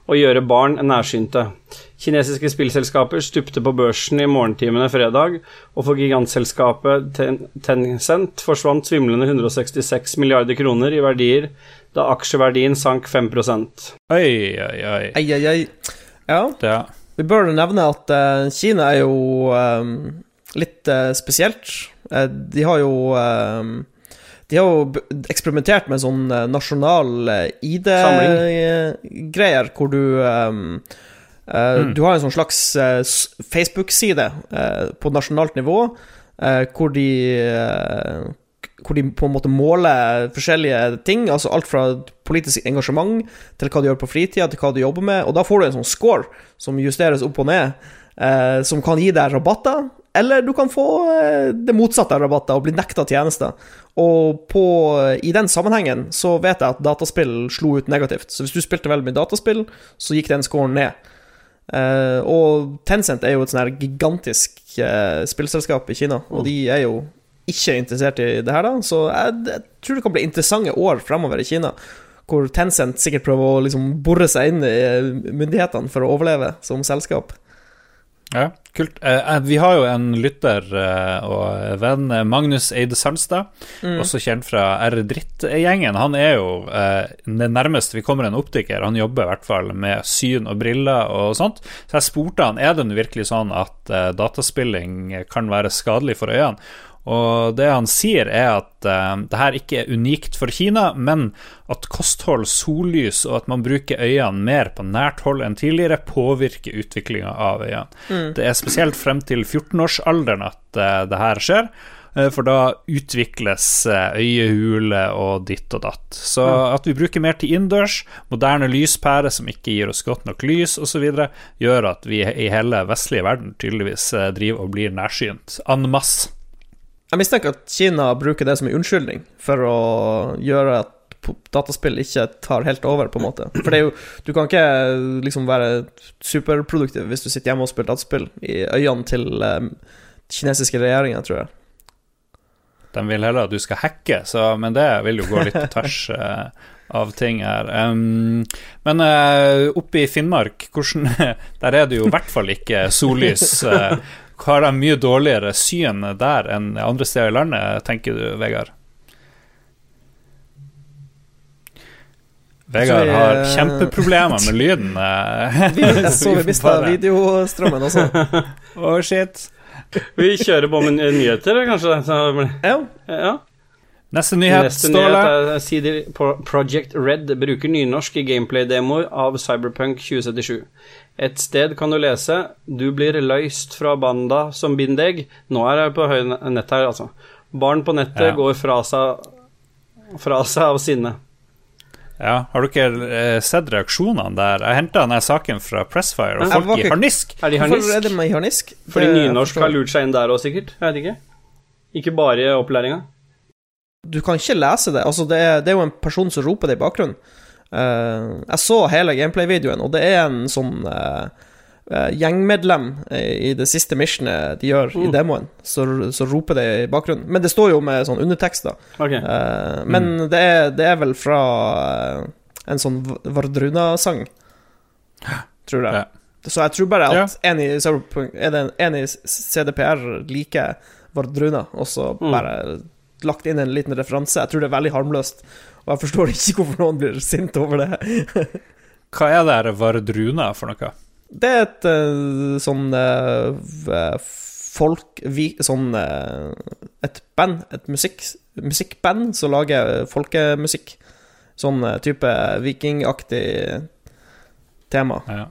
å gjøre barn nærsynte. Kinesiske spillselskaper stupte på børsen i morgentimene fredag, og for gigantselskapet Ten Tencent forsvant svimlende 166 milliarder kroner i verdier da aksjeverdien sank 5 Oi, oi, oi. Ei, ei, ei. Ja, Ja. vi bør nevne at uh, Kina er jo um, litt uh, spesielt. Uh, de har jo eh, De har jo eksperimentert med sånn eh, nasjonal ID-greier, hvor du um, uh, mm. Du har en sånn slags uh, Facebook-side uh, på nasjonalt nivå, eh, hvor de eh, hvor de på en måte måler forskjellige ting, altså alt fra politisk engasjement til hva du gjør på fritida, til hva du jobber med, og da får du en sånn score som justeres opp og ned, eh, som kan gi deg rabatter, eller du kan få eh, det motsatte av rabatter og bli nekta tjenester. Og på, i den sammenhengen så vet jeg at dataspill slo ut negativt, så hvis du spilte veldig mye dataspill, så gikk den scoren ned. Uh, og Tencent er jo et sånn her gigantisk uh, spillselskap i Kina, og de er jo ikke interessert i det her, da. Så jeg, jeg tror det kan bli interessante år fremover i Kina. Hvor Tencent sikkert prøver å liksom bore seg inn i myndighetene for å overleve som selskap. Ja, kult. Eh, eh, vi har jo en lytter eh, og venn, eh, Magnus Eide Sandstad, også kjent fra R-Dritt-gjengen. Han er jo eh, det nærmeste vi kommer en optiker. Han jobber i hvert fall med syn og briller og sånt. Så jeg spurte han er det virkelig sånn at eh, dataspilling kan være skadelig for øynene. Og det han sier, er at uh, det her ikke er unikt for Kina, men at kosthold, sollys og at man bruker øynene mer på nært hold enn tidligere, påvirker utviklinga av øynene. Det er spesielt frem til 14-årsalderen at uh, det her skjer. eh, For da utvikles eh, øyehule og ditt og datt. Så at vi bruker mer til innendørs, moderne lyspærer som ikke gir oss godt nok lys osv., gjør at vi i hele vestlige verden tydeligvis driver og blir nærsynt en masse. Jeg mistenker at Kina bruker det som en unnskyldning for å gjøre at dataspill ikke tar helt over, på en måte. For det er jo Du kan ikke liksom være superproduktiv hvis du sitter hjemme og spiller dataspill i øynene til um, kinesiske regjeringer, tror jeg. De vil heller at du skal hacke, så, men det vil jo gå litt på <laughs> tvers uh, av ting her. Um, men uh, oppe i Finnmark, hvordan, <laughs> der er det jo i hvert fall ikke sollys. Uh, har de mye dårligere syn der enn andre steder i landet, tenker du, Vegard? Vegard har eh, kjempeproblemer med lyden. eh. <laughs> Jeg så vi mista Bare- videostrømmen også. <laughs> Å, shit. Vi kjører på med nyheter, kanskje? Ja. Ja. Neste nyhet, Neste Ståle. nyhet er CD Project Red bruker nynorsk i gameplay-demoer av Cyberpunk 2077. Et sted kan du lese 'Du blir løyst fra banda som binder deg'. Nå er jeg på høy nett her, altså. Barn på nettet Ja. går fra seg, fra seg av sinne. Ja, Har dere ikke sett reaksjonene der? Jeg henta denne saken fra Pressfire, og folk ikke... i harnisk. Er de Hvorfor er de med harnisk? Fordi nynorsk har lurt seg inn der òg, sikkert. Jeg vet ikke. Ikke bare i opplæringa. Du kan ikke lese det. Altså, det er, det er jo en person som roper det i bakgrunnen. Eh, jeg så hele gameplay-videoen, og det er en sånn eh, eh, gjengmedlem i i det siste missionet de gjør i Mm. demoen, så, så roper det i bakgrunnen. Men det står jo med sånn undertekst, Ok. Eh, men det, er, det er vel fra en sånn Vardruna-sang, tror jeg. Ja. Så jeg tror bare Ja. at en i en i CDPR liker Vardruna, og så Mm. bare lagt inn en liten referanse. Jeg tror det er veldig harmløst, og jeg forstår ikke hvorfor noen blir sint over det. Hva er det her Vardruna for noe? Det er et eh, sånn eh, folk vi, Sånn eh, Et band, et musikk, musikkband som lager folkemusikk. Sånn type vikingaktig tema. Ja.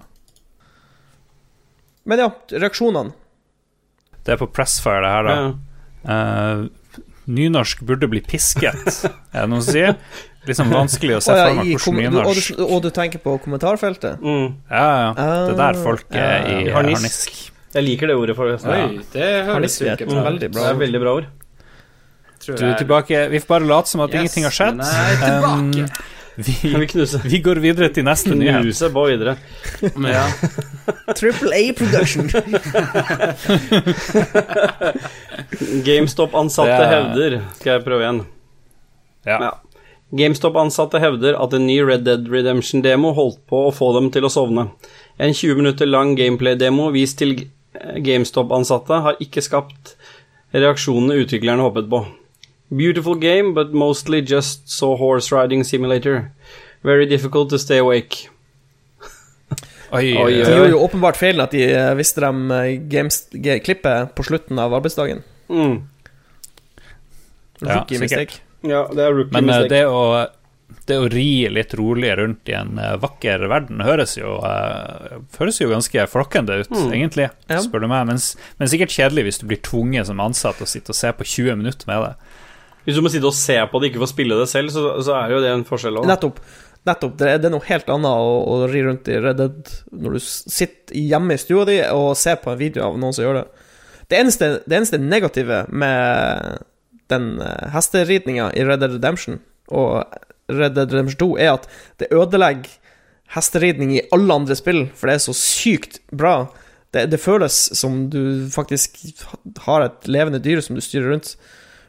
Men ja, reaksjonene. Det er på Pressfire, det her, da. Ja. Eh, nynorsk burde bli pisket, er det noen som sier? Litt sånn vanskelig å se ja, for meg hvordan nynorsk og, du, og du tenker på kommentarfeltet? Mm. Ja, ja. Det er der folk er i. Harnisk. harnisk. Jeg liker det ordet, forresten. Ja. det høres ut som et veldig bra Det er veldig bra ord. Du er tilbake Vi får bare late som at Yes, ingenting har skjedd. Nei, tilbake. Um, Vi <laughs> vi, vi går videre til neste nyhet. Knuse på videre. Ja. Triple A Production. GameStop-ansatte er- hevder Skal jeg prøve igjen? Ja. Ja. GameStop-ansatte hevder at en ny Red Dead Redemption-demo holdt på å få dem til å sovne. En 20 minutter lang gameplay-demo vist til GameStop-ansatte har ikke skapt reaksjonene utviklerne håpet på. Beautiful game, but mostly just so horse riding simulator. Very difficult to stay awake. Oi, Oi, De gjorde jo åpenbart feilen at de eh, visste dem eh, games, ge- klippet på slutten av arbeidsdagen. Mm. Rookie ja, mistake. Ja, det er rookie Men mistake. mistake. det å, det å ri litt rolig rundt i en eh, vakker verden høres jo, eh, høres jo ganske flokkende ut, Mm. egentlig, Ja. spør du meg. Men, men sikkert kjedelig hvis du blir tvunget som ansatt å sitte og se på 20 minutter med det. Hvis du må sitte og se på det, ikke få spille det selv, så, så er jo det en forskjell òg. Nettopp. Nettopp. Det er, noe helt annet å, å ri rundt i Red Dead når du sitter hjemme i stua di og ser på en video av noen som gjør det. Det eneste, det eneste negative med den uh, hesteridninga i Red Dead Redemption og Red Dead Redemption 2 er at det ødelegger hesteridning i alle andre spill, for det er så sykt bra. Det, det føles som du faktisk har et levende dyr som du styrer rundt.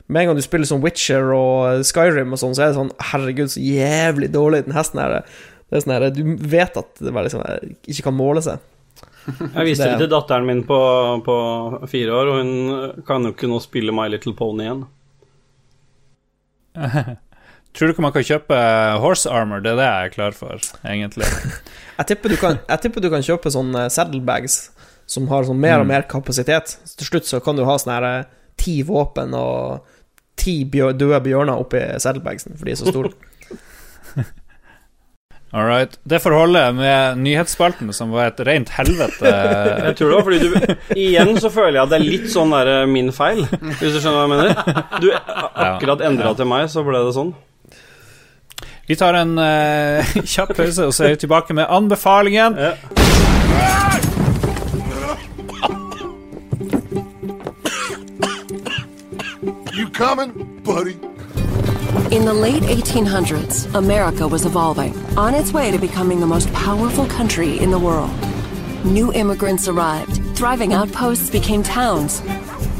Med en gang du spiller som Witcher og Skyrim og sånn, så er det sånn Herregud, så jævlig dårlig den hesten her er. Det er sånn her, Du vet at det bare liksom ikke kan måle seg. <laughs> Jeg viste det til datteren min på, på fire år, og hun kan jo ikke nå spille My Little Pony igjen. <laughs> Tror du ikke man kan kjøpe horse armor? Det er det jeg er klar for, egentlig. <laughs> Jeg tipper du kan, jeg tipper du kan kjøpe sånne saddlebags som har sånn mer og Mm. mer kapasitet. Så til slutt så kan du ha sånne her eh, ti våpen og ti bjør, døde bjørner oppi saddlebagsen, for de er så store. <laughs> All right. Det får holde med nyhetsspalten, som var et rent helvete. <laughs> Jeg tror det var fordi du Igjen så føler jeg at det er litt sånn der eh, min feil, hvis du skjønner hva jeg mener. Du akkurat endra til meg, så ble det sånn. Vi tar en uh, kjapp pause, og så er vi tilbake med anbefalingen. Ja. Coming, buddy. In the late 1800s, America was evolving, on its way to becoming the most powerful country in the world. New immigrants arrived, thriving outposts became towns,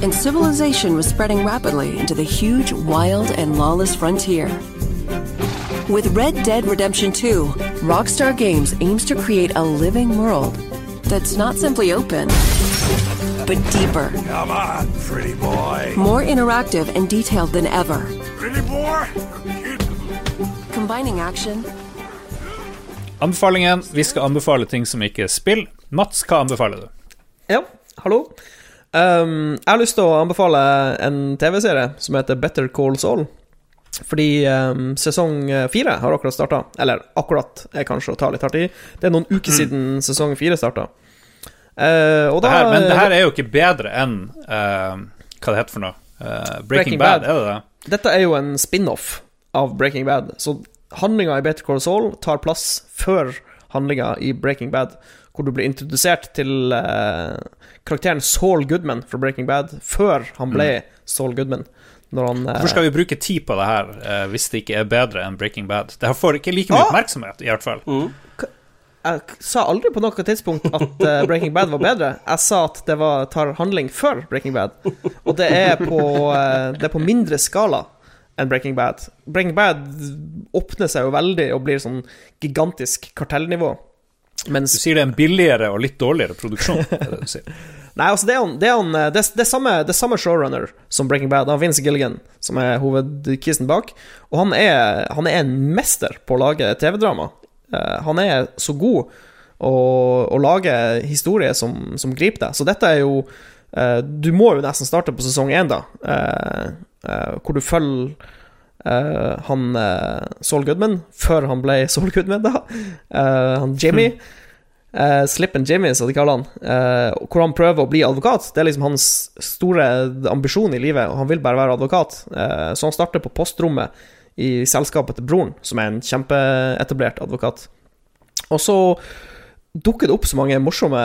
and civilization was spreading rapidly into the huge, wild, and lawless frontier. With Red Dead Redemption 2, Rockstar Games aims to create a living world that's not simply open, but deeper, Come on, pretty boy. more interactive, and detailed than ever. Pretty boy? Combining action, Anbefalingen. Vi skal anbefale ting som ikke er spill. Mats, hva anbefaler du? Ja, hallo. Um, jeg har lyst til å anbefale en TV-serie som heter Better Call Saul. Fordi um, sesong fire har akkurat starta. Eller akkurat er kanskje å ta litt hardt i. Det er noen uker siden sesong fire starta. Uh, og Det her, men det her er jo ikke bedre enn uh, Hva det heter for noe? Uh, Breaking, Breaking Bad, Bad. er det det? Dette er jo en spin-off av Breaking Bad. Så handlinga i Better Call Saul tar plass før handlinga i Breaking Bad, hvor du blir introdusert til karakteren Saul Goodman fra Breaking Bad før han ble Saul Goodman. Når han Hvorfor skal vi bruke tid på det her hvis det ikke er bedre enn Breaking Bad? Det her får ikke like mye Ah! oppmerksomhet, i hvert fall. Jeg sa aldri på noe tidspunkt at eh, Breaking Bad var bedre. Jeg sa at det var, tar handling før Breaking Bad. Og det er på, eh, det er på mindre skala enn Breaking Bad. Breaking Bad åpner seg jo veldig og blir sånn gigantisk kartellnivå. Mens Du sier det er en billigere og litt dårligere produksjon. Er det du sier. <laughs> Nei, altså det er, han, det, er han, det, er, det, er samme, det samme showrunner som Breaking Bad. Han Vince Gilligan, som er hovedkisten bak. Og han er, han er en mester på å lage TV-drama. Eh, han er så god å, å lage historier som, som griper deg. Så dette er jo eh, Du må jo nesten starte på sesong én, da. eh, hvor du følger han uh, Saul Goodman, før han ble <laughs> Saul Goodman, da. Han Jimmy. Uh, Slippen Jimmy, som de kaller han. Uh, hvor han prøver å bli advokat. Det er liksom hans store ambisjon i livet, og han vil bare være advokat. Så han starter på postrommet i selskapet til broren, som er en kjempeetablert advokat. Og så dukker det opp så mange morsomme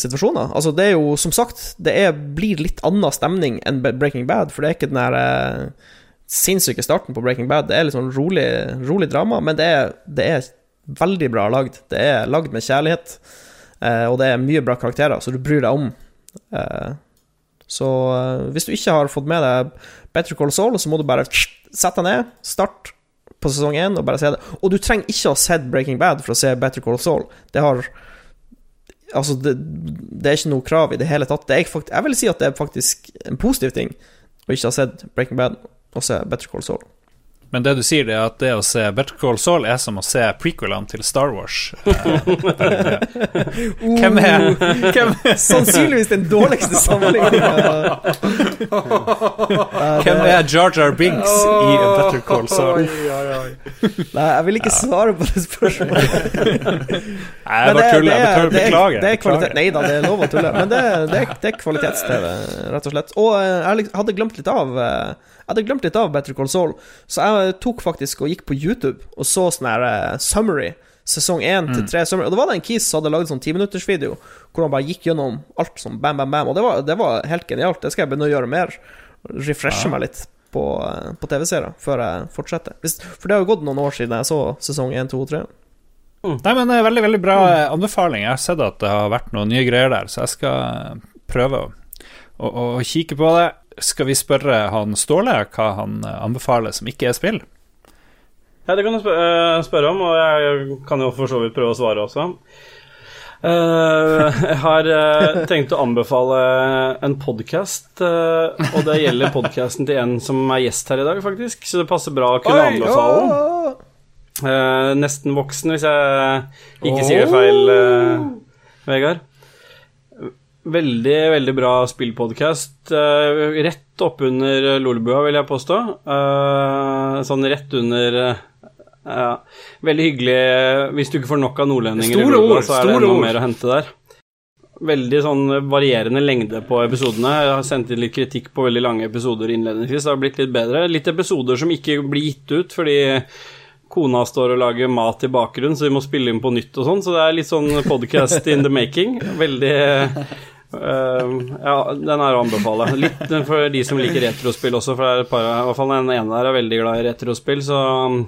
situasjoner. Altså, det er jo, som sagt, det er, blir litt annen stemning enn Breaking Bad, for det er ikke den der eh, sinnssyke starten på Breaking Bad. Det er litt sånn rolig, rolig drama, men det er, det er veldig bra lagd. Det er lagd med kjærlighet, eh, og det er mye bra karakterer, så du bryr deg om. Eh, så eh, hvis du ikke har fått med deg Better Call Saul, så må du bare sette deg ned, start på sesong én og bare se det. Og du trenger ikke å ha sett Breaking Bad for å se Better Call Saul. Det har Altså, det, det er ikke noe krav i det hele tatt. Det er fakt jeg vil si at det er faktisk en positiv ting å ikke ha sett Breaking Bad og se Better Call Saul. Men det du sier, det er at det å se Better Call Saul er som å se prequelene til Star Wars. <laughs> Eh, Hvem er, hvem, Sannsynligvis den dårligste sammenligninga. <laughs> hvem er Jar Jar Binks i Better Call Saul? Nei, jeg vil ikke svare på det spørsmålet. <laughs> Nei, jeg bare tuller. Jeg er- beklager. Det er kvalitet, nei da, det er lov å tulle. Men det, er, er, er kvalitets-TV, rett og slett. Og eh, jeg hadde glemt litt av eh, Jeg hadde glemt litt av Better Call Saul, så jeg tok faktisk og gikk på YouTube og så sånn her eh, summary. Sesong 1 til 3 summary. Og det var det en kis som hadde lagd sånn timinuttersvideo hvor han bare gikk gjennom alt som bam, bam, bam. Og det var, det var helt genialt. Det skal jeg begynne å gjøre mer. Refreshe meg litt på, eh, på TV-serier før jeg fortsetter. For det har jo gått noen år siden jeg så sesong 1, 2 og 3. Nei, men det er veldig, veldig bra eh, anbefaling. Jeg har sett at det har vært noen nye greier der, så jeg skal eh, prøve å, å, å kikke på det. Skal vi spørre han Ståle hva han eh, anbefaler som ikke er spill? Ja, det kan du eh, spørre om, og jeg kan jo for så vidt prøve å svare også. Eh, jeg har tenkt å anbefale en podkast, og det gjelder podkasten til en som er gjest her i dag, faktisk, så det passer bra å kunne anbefale den. Eh, nesten voksen, hvis jeg ikke sier det feil, Vegard. Veldig, veldig bra spillpodkast. Uh, rett oppunder Lolebua, vil jeg påstå. Uh, sånn rett under eh, ja. Veldig hyggelig hvis du ikke får nok av nordlendinger. Store i ord, Så er det enda mer å hente der. Veldig sånn varierende lengde på episodene. Jeg har sendt inn litt kritikk på veldig lange episoder innledningsvis. Det har blitt litt bedre. Litt episoder som ikke blir gitt ut fordi kona står og lager mat i bakgrunnen, så vi må spille inn på nytt og sånn. Så det er litt sånn podcast in the making. Veldig, Eh, ja, den er å anbefale. Litt for de som liker retrospill også, for det er et par, i hvert fall den ene der er veldig glad i retrospill, så um,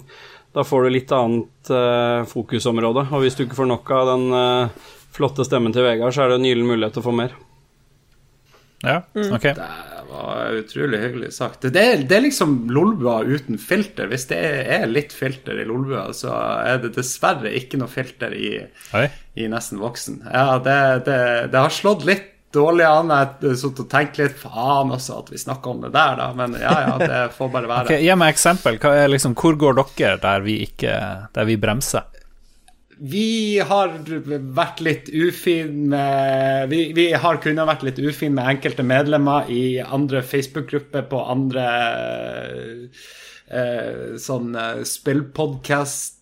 da får du litt annet uh, fokusområde. Og hvis du ikke får nok av den uh, flotte stemmen til Vegard, så er det en gyllen mulighet til å få mer. Ja, ok. Det var utrolig hyggelig sagt. Det er, det er liksom Lolbua uten filter. Hvis det er litt filter i Lolbua, så er det dessverre ikke noe filter i, i Nesten voksen. Ja, det, det, det har slått litt dårlig an. Jeg satt og tenkte litt faen også at vi snakker om det der, da. Men ja, ja, det får bare være. <laughs> Ok, Gi meg eksempel. Liksom, hvor går dere der vi ikke Der vi bremser? Vi har vært litt ufin med vi, vi har kunnet vært litt ufin med enkelte medlemmer i andre Facebook-grupper på andre eh, sånn eh, spillpodkast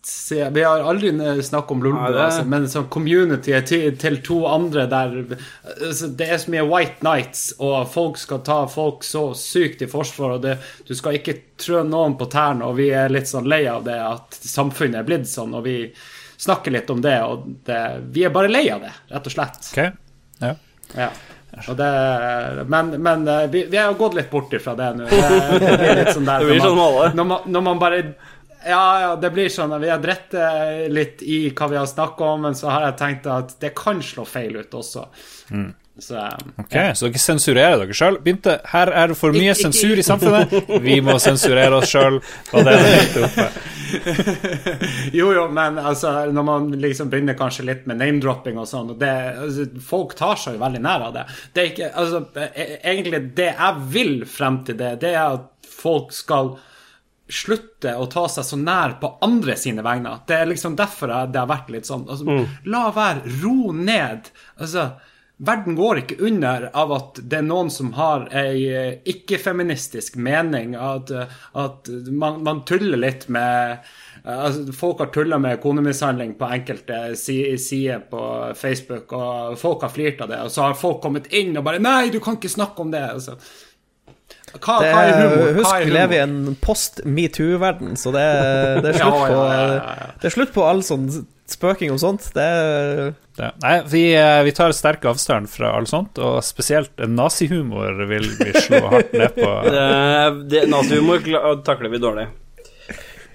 Vi har aldri snakket om Lolbua, ja, altså, men sånn community til, til to andre der altså, Det er så mye White Nights, og folk skal ta folk så sykt i forsvar, og det, du skal ikke trø noen på tærne, og vi er litt sånn lei av det at samfunnet er blitt sånn, og vi snakker litt om det, og det, vi er bare lei av det, rett og slett. Ok, ja. Ja. Og det, men men eh, vi, vi har gått litt bort ifra det nå. Det, det blir litt sånn der <laughs> Det blir sånn alle. Når man, når man bare Ja, ja, det blir sånn. Vi har dritt eh, litt i hva vi har snakka om, men så har jeg tenkt at det kan slå feil ut også. Så eh, Ok, Så dere sensurerer dere sjøl. Her er det for mye sensur i samfunnet. Vi må sensurere oss sjøl. <laughs> Jo, jo, men altså, når man liksom begynner kanskje litt med name-dropping og sånn, altså, folk tar seg jo veldig nær av det. Det er ikke, altså, e- egentlig det jeg vil frem til det, det er at folk skal slutte å ta seg så nær på andre sine vegne. Det er liksom derfor det har vært litt sånn. Altså, La være, ro ned. Altså, verden går ikke under av at det er noen som har ei eh, ikke-feministisk mening, at, eh, at man, man tuller litt med Altså, folk har tulla med konemishandling på enkelte si- sider på Facebook, og folk har flirt av det, og så har folk kommet inn og bare 'Nei, du kan ikke snakke om det'. Altså. Hva, Det hva er humor? husk, vi lever i en post-metoo-verden, så det, det er <laughs> ja, ja, ja. Det er slutt på all sånn spøking om sånt. Det er Ja. Nei, vi, eh, vi tar sterk avstand fra alt sånt, og spesielt nazihumor vil vi slå hardt ned på. <laughs> Nazihumor takler vi dårlig.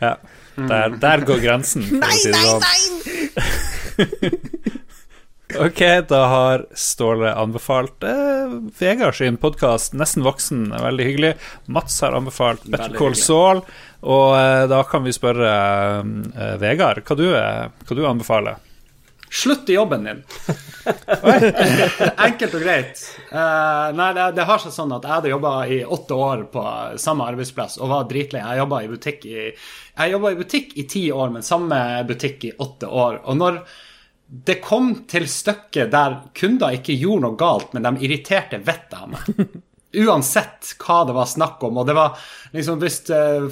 Ja. Der, der går grensen, Nei, si nei, sånn. <laughs> Ok, da har Ståle anbefalt eh, Vegard sin podkast Nesten voksen, veldig hyggelig. Mats har anbefalt Better Call hyggelig. Og eh, da kan vi spørre uh, Vegard, hva du, eh, hva du anbefaler? Slutt i jobben din. <laughs> Enkelt og greit. Uh, nei, det, det har seg sånn at jeg hadde jobba i åtte år på samme arbeidsplass og var dritlei. Jeg jobba i butikk i Jeg i butikk i ti år, men samme butikk i åtte år. Og når det kom til stykket der kunder ikke gjorde noe galt, men de irriterte vettet av meg. <laughs> Uansett hva det var snakk om. Og det var liksom hvis eh,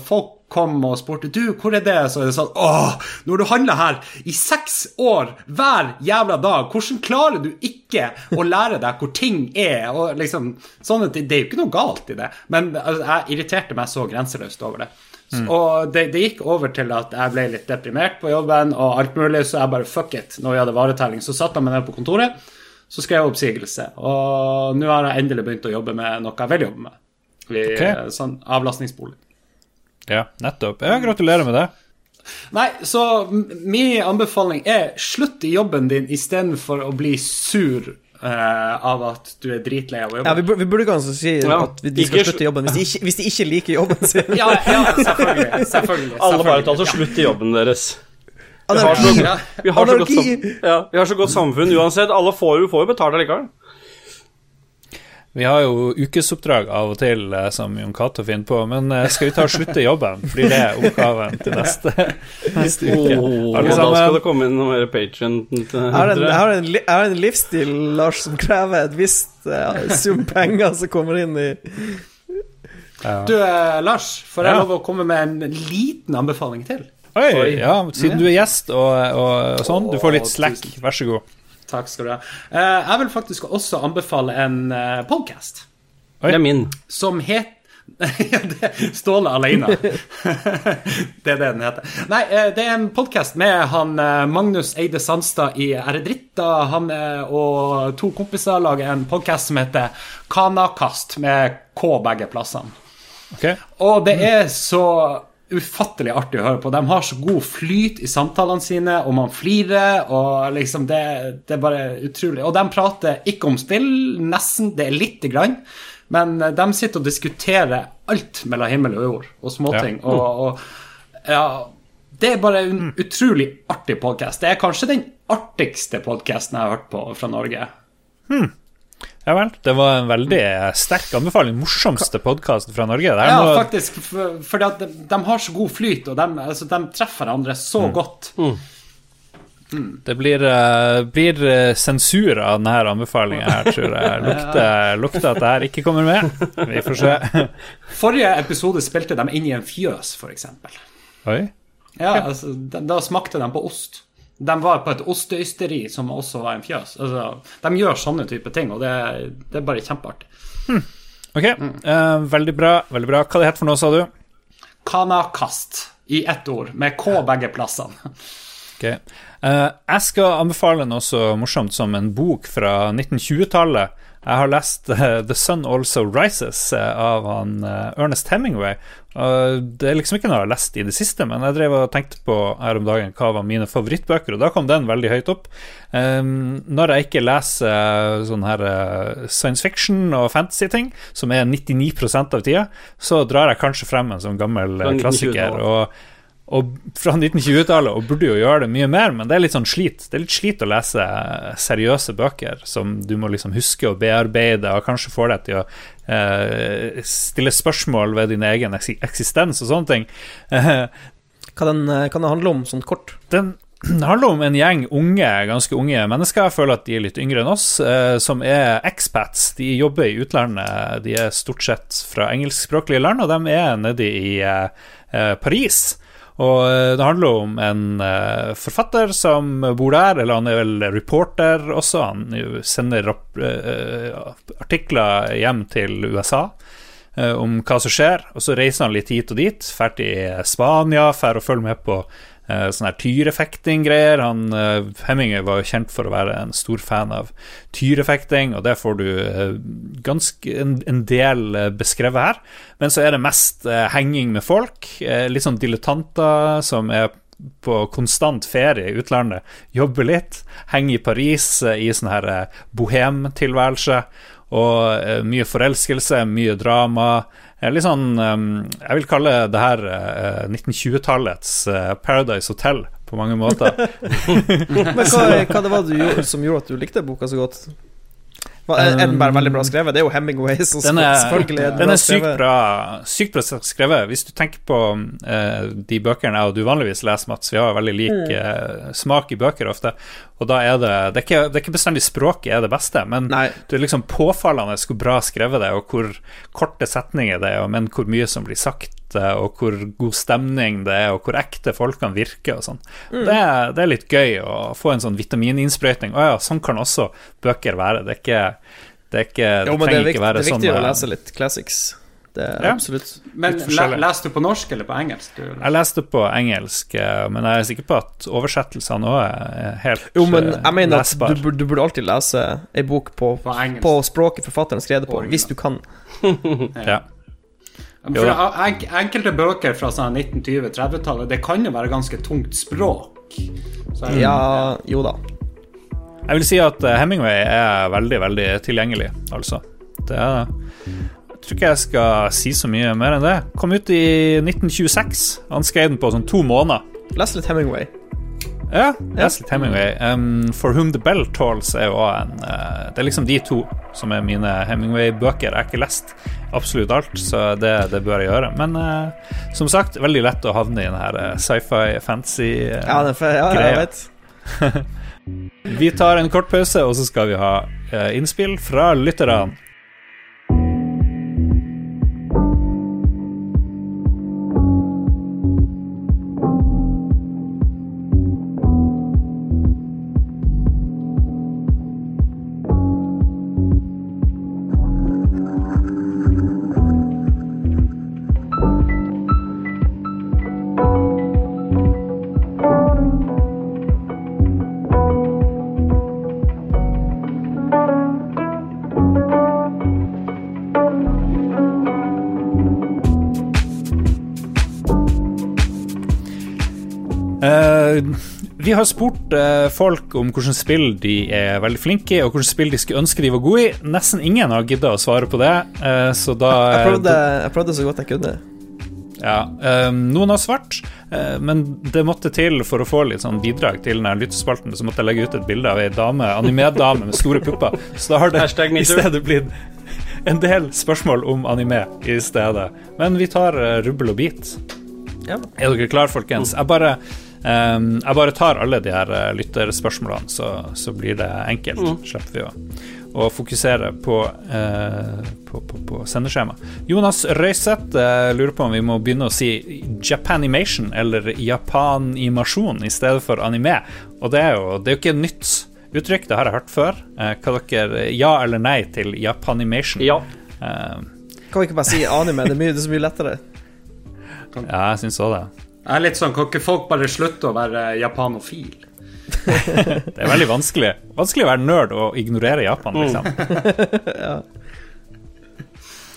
folk kom og spurte Du, hvor er det? Så er det sånn Åh, når du handler her i seks år hver jævla dag, hvordan klarer du ikke å lære deg hvor ting er? Og liksom sånn at det, det er jo ikke noe galt i det, men altså, jeg irriterte meg så grenseløst over det. Mm. og det, det gikk over til at jeg ble litt deprimert på jobben og alt mulig, så jeg bare fuck it. Når vi hadde varetelling, så satte jeg meg ned på kontoret, så skrev jeg oppsigelse. Og nå har jeg endelig begynt å jobbe med noe jeg vil jobbe med. I, Ok. eh, sånn avlastningsbolig. Ja, nettopp. Ja, gratulerer med det. Nei, så min anbefaling er slutt i jobben din istedenfor å bli sur Uh, av at du er dritlei av å Ja, jobbe. vi, burde- vi burde kanskje si Ja, at vi- de skal ikke slutte i jobben hvis de ikke, hvis de ikke liker jobben sin. Ja, ja, selvfølgelig. selvfølgelig Alle bare tar altså slutt i jobben deres. Vi har så, vi har så, godt, ja, vi har så godt samfunn uansett. Alle får jo får jo betalt allikevel. Vi har jo ukesoppdrag av og til eh, som Jon Cato finner på, men eh, skal vi ta og slutte jobben? Fordi det oppgaven til neste, <laughs> neste uke. Og Alle da skal det komme inn noe mer Patrion. Jeg har, en, har en, har en livsstil, Lars, som krever et visst eh, sum penger som kommer inn i Du, eh, Lars, får jeg Ja. lov å komme med en liten anbefaling til? Oi, ja, siden du er gjest og, og, og sånn, du får litt slack. Vær så god. Takk skal du ha. Eh, jeg vil faktisk også anbefale en podcast. podkast Oi. Det er min. som het <laughs> Ja, det er Ståle alene. <laughs> det er det den heter. Nei, eh, det er en podkast med han eh, Magnus Eide Sandstad i Eredritta. Han eh, og to kompiser lager en podkast som heter Kanakast, med K begge plassene. Ok. Og det er så ufattelig artig å høre på. De har så god flyt i samtalene sine, og man flirer, og liksom det, det er bare utrolig. Og de prater ikke om spill, nesten, det er lite grann, men de sitter og diskuterer alt mellom himmel og jord, og småting, Ja. og, og ja, det er bare en utrolig artig podkast. Det er kanskje den artigste podkasten jeg har hørt på fra Norge. Ja vel. Det var en veldig sterk anbefaling. Morsomste podkast fra Norge. Det er Ja, noe- faktisk, for, fordi de, de har så god flyt, og de, altså, de treffer hverandre så godt. Det blir, uh, blir eh, sensur av denne anbefalinga her, tror jeg. <laughs> Lukter, lukter at det her ikke kommer med. Vi får se. <laughs> Forrige episode spilte de inn i en fjøs, f.eks. Oi. Ja, altså, da smakte de på ost. De var på et osteysteri som også var en fjøs. Altså, de gjør sånne type ting, og det, det er bare kjempeartig. Ok, eh, veldig bra. veldig bra Hva det het for noe, sa du? Kanakast i ett ord, med K begge plassene. Ok. Uh, jeg skal anbefale noe så morsomt som en bok fra 1920-tallet. Jeg har lest uh, The Sun Also Rises eh, av han uh, Ernest Hemingway. Og det er liksom ikke noe jeg har lest i det siste, men jeg drev og tenkte på her om dagen hva var mine favorittbøker, og da kom den veldig høyt opp. Um, når jeg ikke leser sånn her science fiction og fantasy-ting, som er 99% av tida, så drar jeg kanskje frem en sånn gammel eh, klassiker. og og fra 1920-tallet, og burde jo gjøre det mye mer, men det er litt sånn slit. Det er litt slit å lese seriøse bøker som du må liksom huske å bearbeide, og kanskje får deg til å eh, stille spørsmål ved din egen eksistens og sånne ting. <laughs> Eh, Hva den, eh, kan det handle om, sånn kort? den det <clears throat> handler om en gjeng unge, ganske unge mennesker, jeg føler at de er litt yngre enn oss, eh, som er expats. De jobber i utlandet, de er stort sett fra engelskspråklige land, og de er nede i eh, Paris. Og eh, det handler om en eh, forfatter som bor der, eller han er vel reporter også. Han sender eh, artikler hjem til USA om hva som skjer, og så reiser han litt hit og dit. Drar til Spania, drar og følger med på sånn her tyrefekting-greier. Han eh, Hemminger var jo kjent for å være en stor fan av tyrefekting, og det får du eh, ganske en, en del beskrevet her. Men så er det mest henging med folk, litt sånn dilettanter som er på konstant ferie i utlandet, jobber litt, henger i Paris i sånn her bohemtilværelse, og eh, mye forelskelse, mye drama. Eh, Litt sånn eh, Jeg vil kalle det her eh, 1920-tallets eh, Paradise Hotel på mange måter. <laughs> Men hva, <laughs> hva det var du gjorde, som gjorde at du likte boka så godt? Er den bare veldig bra skrevet? Det er jo Hemingway, som Den er, selvfølgelig er den er sykt bra, sykt bra skrevet. Hvis du tenker på uh, de bøkene jeg og du vanligvis leser, Mats, vi har veldig lik uh, smak i bøker ofte, og da er det Det er ikke, det er ikke bestandig språket er det beste, men Nei. det er liksom påfallende hvor bra skrevet det er, og hvor korte setninger det er, men hvor mye som blir sagt, eh, og hvor god stemning det er, og hvor ekte folkene virker og sånn. Mm. Det, det er litt gøy å få en sånn vitamininnsprøytning. Å ja, sånn kan også bøker være. Det er ikke det, er ikke, det Jo, men det trenger er, ikke være sånn. det er sånn viktig å eh, lese litt classics. Det er Ja. absolutt. Men Litt le, forskjellig. leser du på norsk eller på engelsk? Du? Jeg leste på engelsk, eh, men jeg er sikker på at oversettelsene òg er helt Jo, men eh, jeg mener at du, du burde alltid lese ei bok på, På på språket forfatteren skrev det på, hvis du kan. <laughs> Ja. For enkelte bøker fra sånn 1920-30-tallet, det kan jo være ganske tungt språk. Så, Ja, jo da. Jeg vil si at eh, Hemingway er veldig, veldig tilgjengelig, altså. Det er Jeg tror ikke jeg skal si så mye mer enn det. Kom ut i 1926. Han skrev den på sånn to måneder. Les litt Hemingway. Ja, les litt Hemingway. Um, For Whom The Bell Tolls er jo en uh, Det er liksom de to som er mine Hemingway-bøker. Jeg har ikke lest absolutt alt, så det, det bør jeg gjøre. Men uh, som sagt, veldig lett å havne i den her eh, sci-fi, fancy uh, Ja, det er ja, ja, Greia. jeg vet. <laughs> Vi tar en kort pause, og så skal vi ha innspill fra lytterne. Vi har spurt eh, folk om hvilke spill de er veldig flinke i, og hvilke spill de skulle ønske de var gode i. Nesten ingen har gidda å svare på det, eh, så da Jeg prøvde, jeg prøvde så godt jeg kunne. Ja, eh, Noen har svart, men det måtte til for å få litt sånn bidrag til denne lyttespalten. Så måtte jeg legge ut et bilde av ei dame, animedame med store pupper. Så da har det i stedet blitt en del spørsmål om anime i stedet. Men vi tar rubbel og bit. Ja. Er dere klare, folkens? Jeg bare, ehm, jeg bare tar alle de her eh, lytterspørsmålene, så, så blir det enkelt. Slipper vi å, å fokusere på, uh, på, på, på sendeskjema. Jonas Røiseth uh, lurer på om vi må begynne å si Japanimation eller japanimasjon i stedet for anime. Og det er jo, det er jo ikke nytt uttrykk, det har jeg hørt før. Hva dere, ja eller nei til japanimation? Ja. Eh, Kan vi ikke bare si anime? Det er, mye, det er så mye lettere. ja, jeg syns òg det. Jeg er litt sånn, Kan ikke folk bare slutte å være japanofil? <laughs> Det er veldig vanskelig Vanskelig å være nerd og ignorere Japan, liksom. <laughs>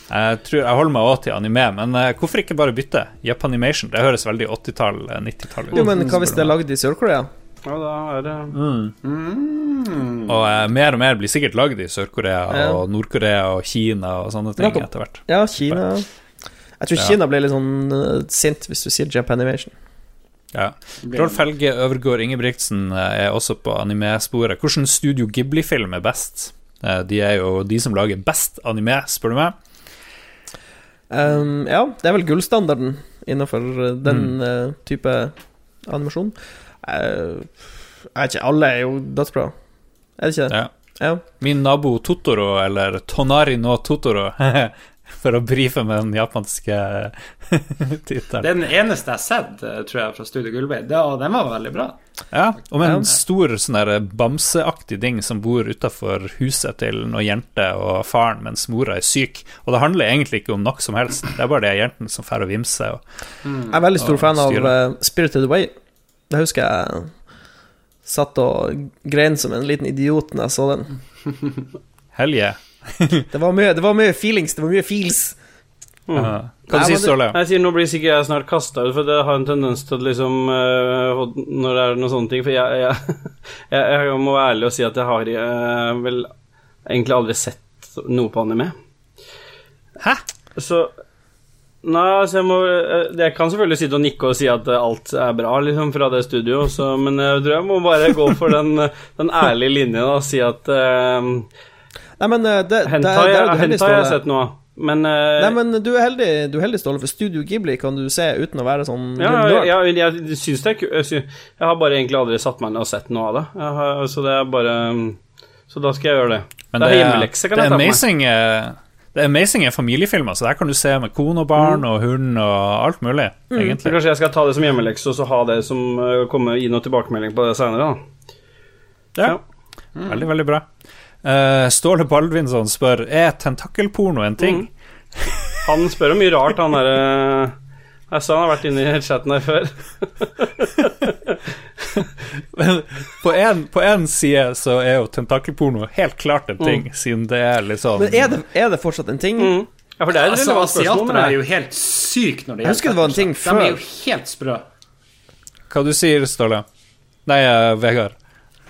Jeg tror jeg holder meg også til anime, men eh, hvorfor ikke bare bytte? Japanimation. Det høres veldig 80-tall, eh, 90-tall ut. Jo, men hva hvis det er lagd i Sør-Korea? ja, da er det Og eh, mer og mer blir sikkert lagd i Sør-Korea Ja. og Nord-Korea og Kina og sånne ting etter hvert. Ja, Kina. Jeg tror Ja. Kina blir litt sånn eh, sint hvis du sier Japanimation. Ja. Rolf Helge Øvergård Ingebrigtsen eh, er også på anime-sporet. Hvilken Studio Ghibli-film er best? Eh, De er jo de som lager best anime, spør du meg. Um, ja, det er vel gullstandarden innenfor den Mm. uh, type animasjon. Uh, jeg vet ikke, alle er jo dødsbra. Er det ikke det? Ja. Ja. Min nabo Totoro, eller Tonari no Totoro, <laughs> for å brife med den japanske <laughs> tittelen. den eneste jeg har sett, eh, tror jeg, fra Studio Gullveig. Og den var veldig bra. Ja, og med en stor sånn der bamseaktig ding som bor utafor huset til noen jenter og faren mens mora er syk. Og det handler egentlig ikke om noe som helst, det er bare de jentene som drar og vimser. Og... Jeg er veldig stor fan av uh, Spirited Away. Det husker jeg satt og grein som en liten idiot når jeg så den. Helje. <laughs> Det var mye, det var mye feelings, det var mye feels. Ja. Hva sier Ståle? Jeg sier nå blir sikkert jeg snart kasta ut, for det har en tendens til å liksom uh, Når det er noen sånne ting For jeg, jeg, <laughs> jeg, jeg må være ærlig og si at jeg har uh, vel egentlig aldri sett noe på anime. Hæ? Så Nei, så jeg må øh, Jeg kan selvfølgelig sitte og nikke og si at alt er bra, liksom, fra det studioet, så, men jeg tror jeg må bare gå for den, <laughs> den ærlige linjen og si at øh, Nei, men uh, det, Hentai, der, der er hentai har jeg Ståle. sett noe av, men uh, Nei, men du er heldig, du er heldig Ståle, for Studio Ghibli kan du se uten å være sånn Ja, ja, jeg, jeg syns det er kult. Jeg, jeg har bare egentlig aldri satt meg ned og sett noe av det. Har, så det er bare Så da skal jeg gjøre det. Men det er hjemmelekse, kan det jeg ta amazing med Det er amazing er familiefilmer, så der kan du se med kone og barn og hund og alt mulig, mm. egentlig. kanskje jeg skal ta det som hjemmelekse, og så ha det som uh, komme gi noe tilbakemelding på det senere, da. Ja. Ja. Veldig, veldig bra. Uh, Ståle Baldvinsson spør Er tentakelporno en ting. Han spør om mye rart, han derre Jeg sa han har vært inne i chatten her før. <laughs> Men på en, på en side så er jo tentakelporno helt klart en ting, siden det er sånn Men er det, er det fortsatt en ting? Mm. Ja, for det er et Altså. Asiatere er jo helt syke når det Jeg husker det var en ting fetisjer. De er jo før. helt sprø. Hva du sier Ståle? Nei, eh, Vegard.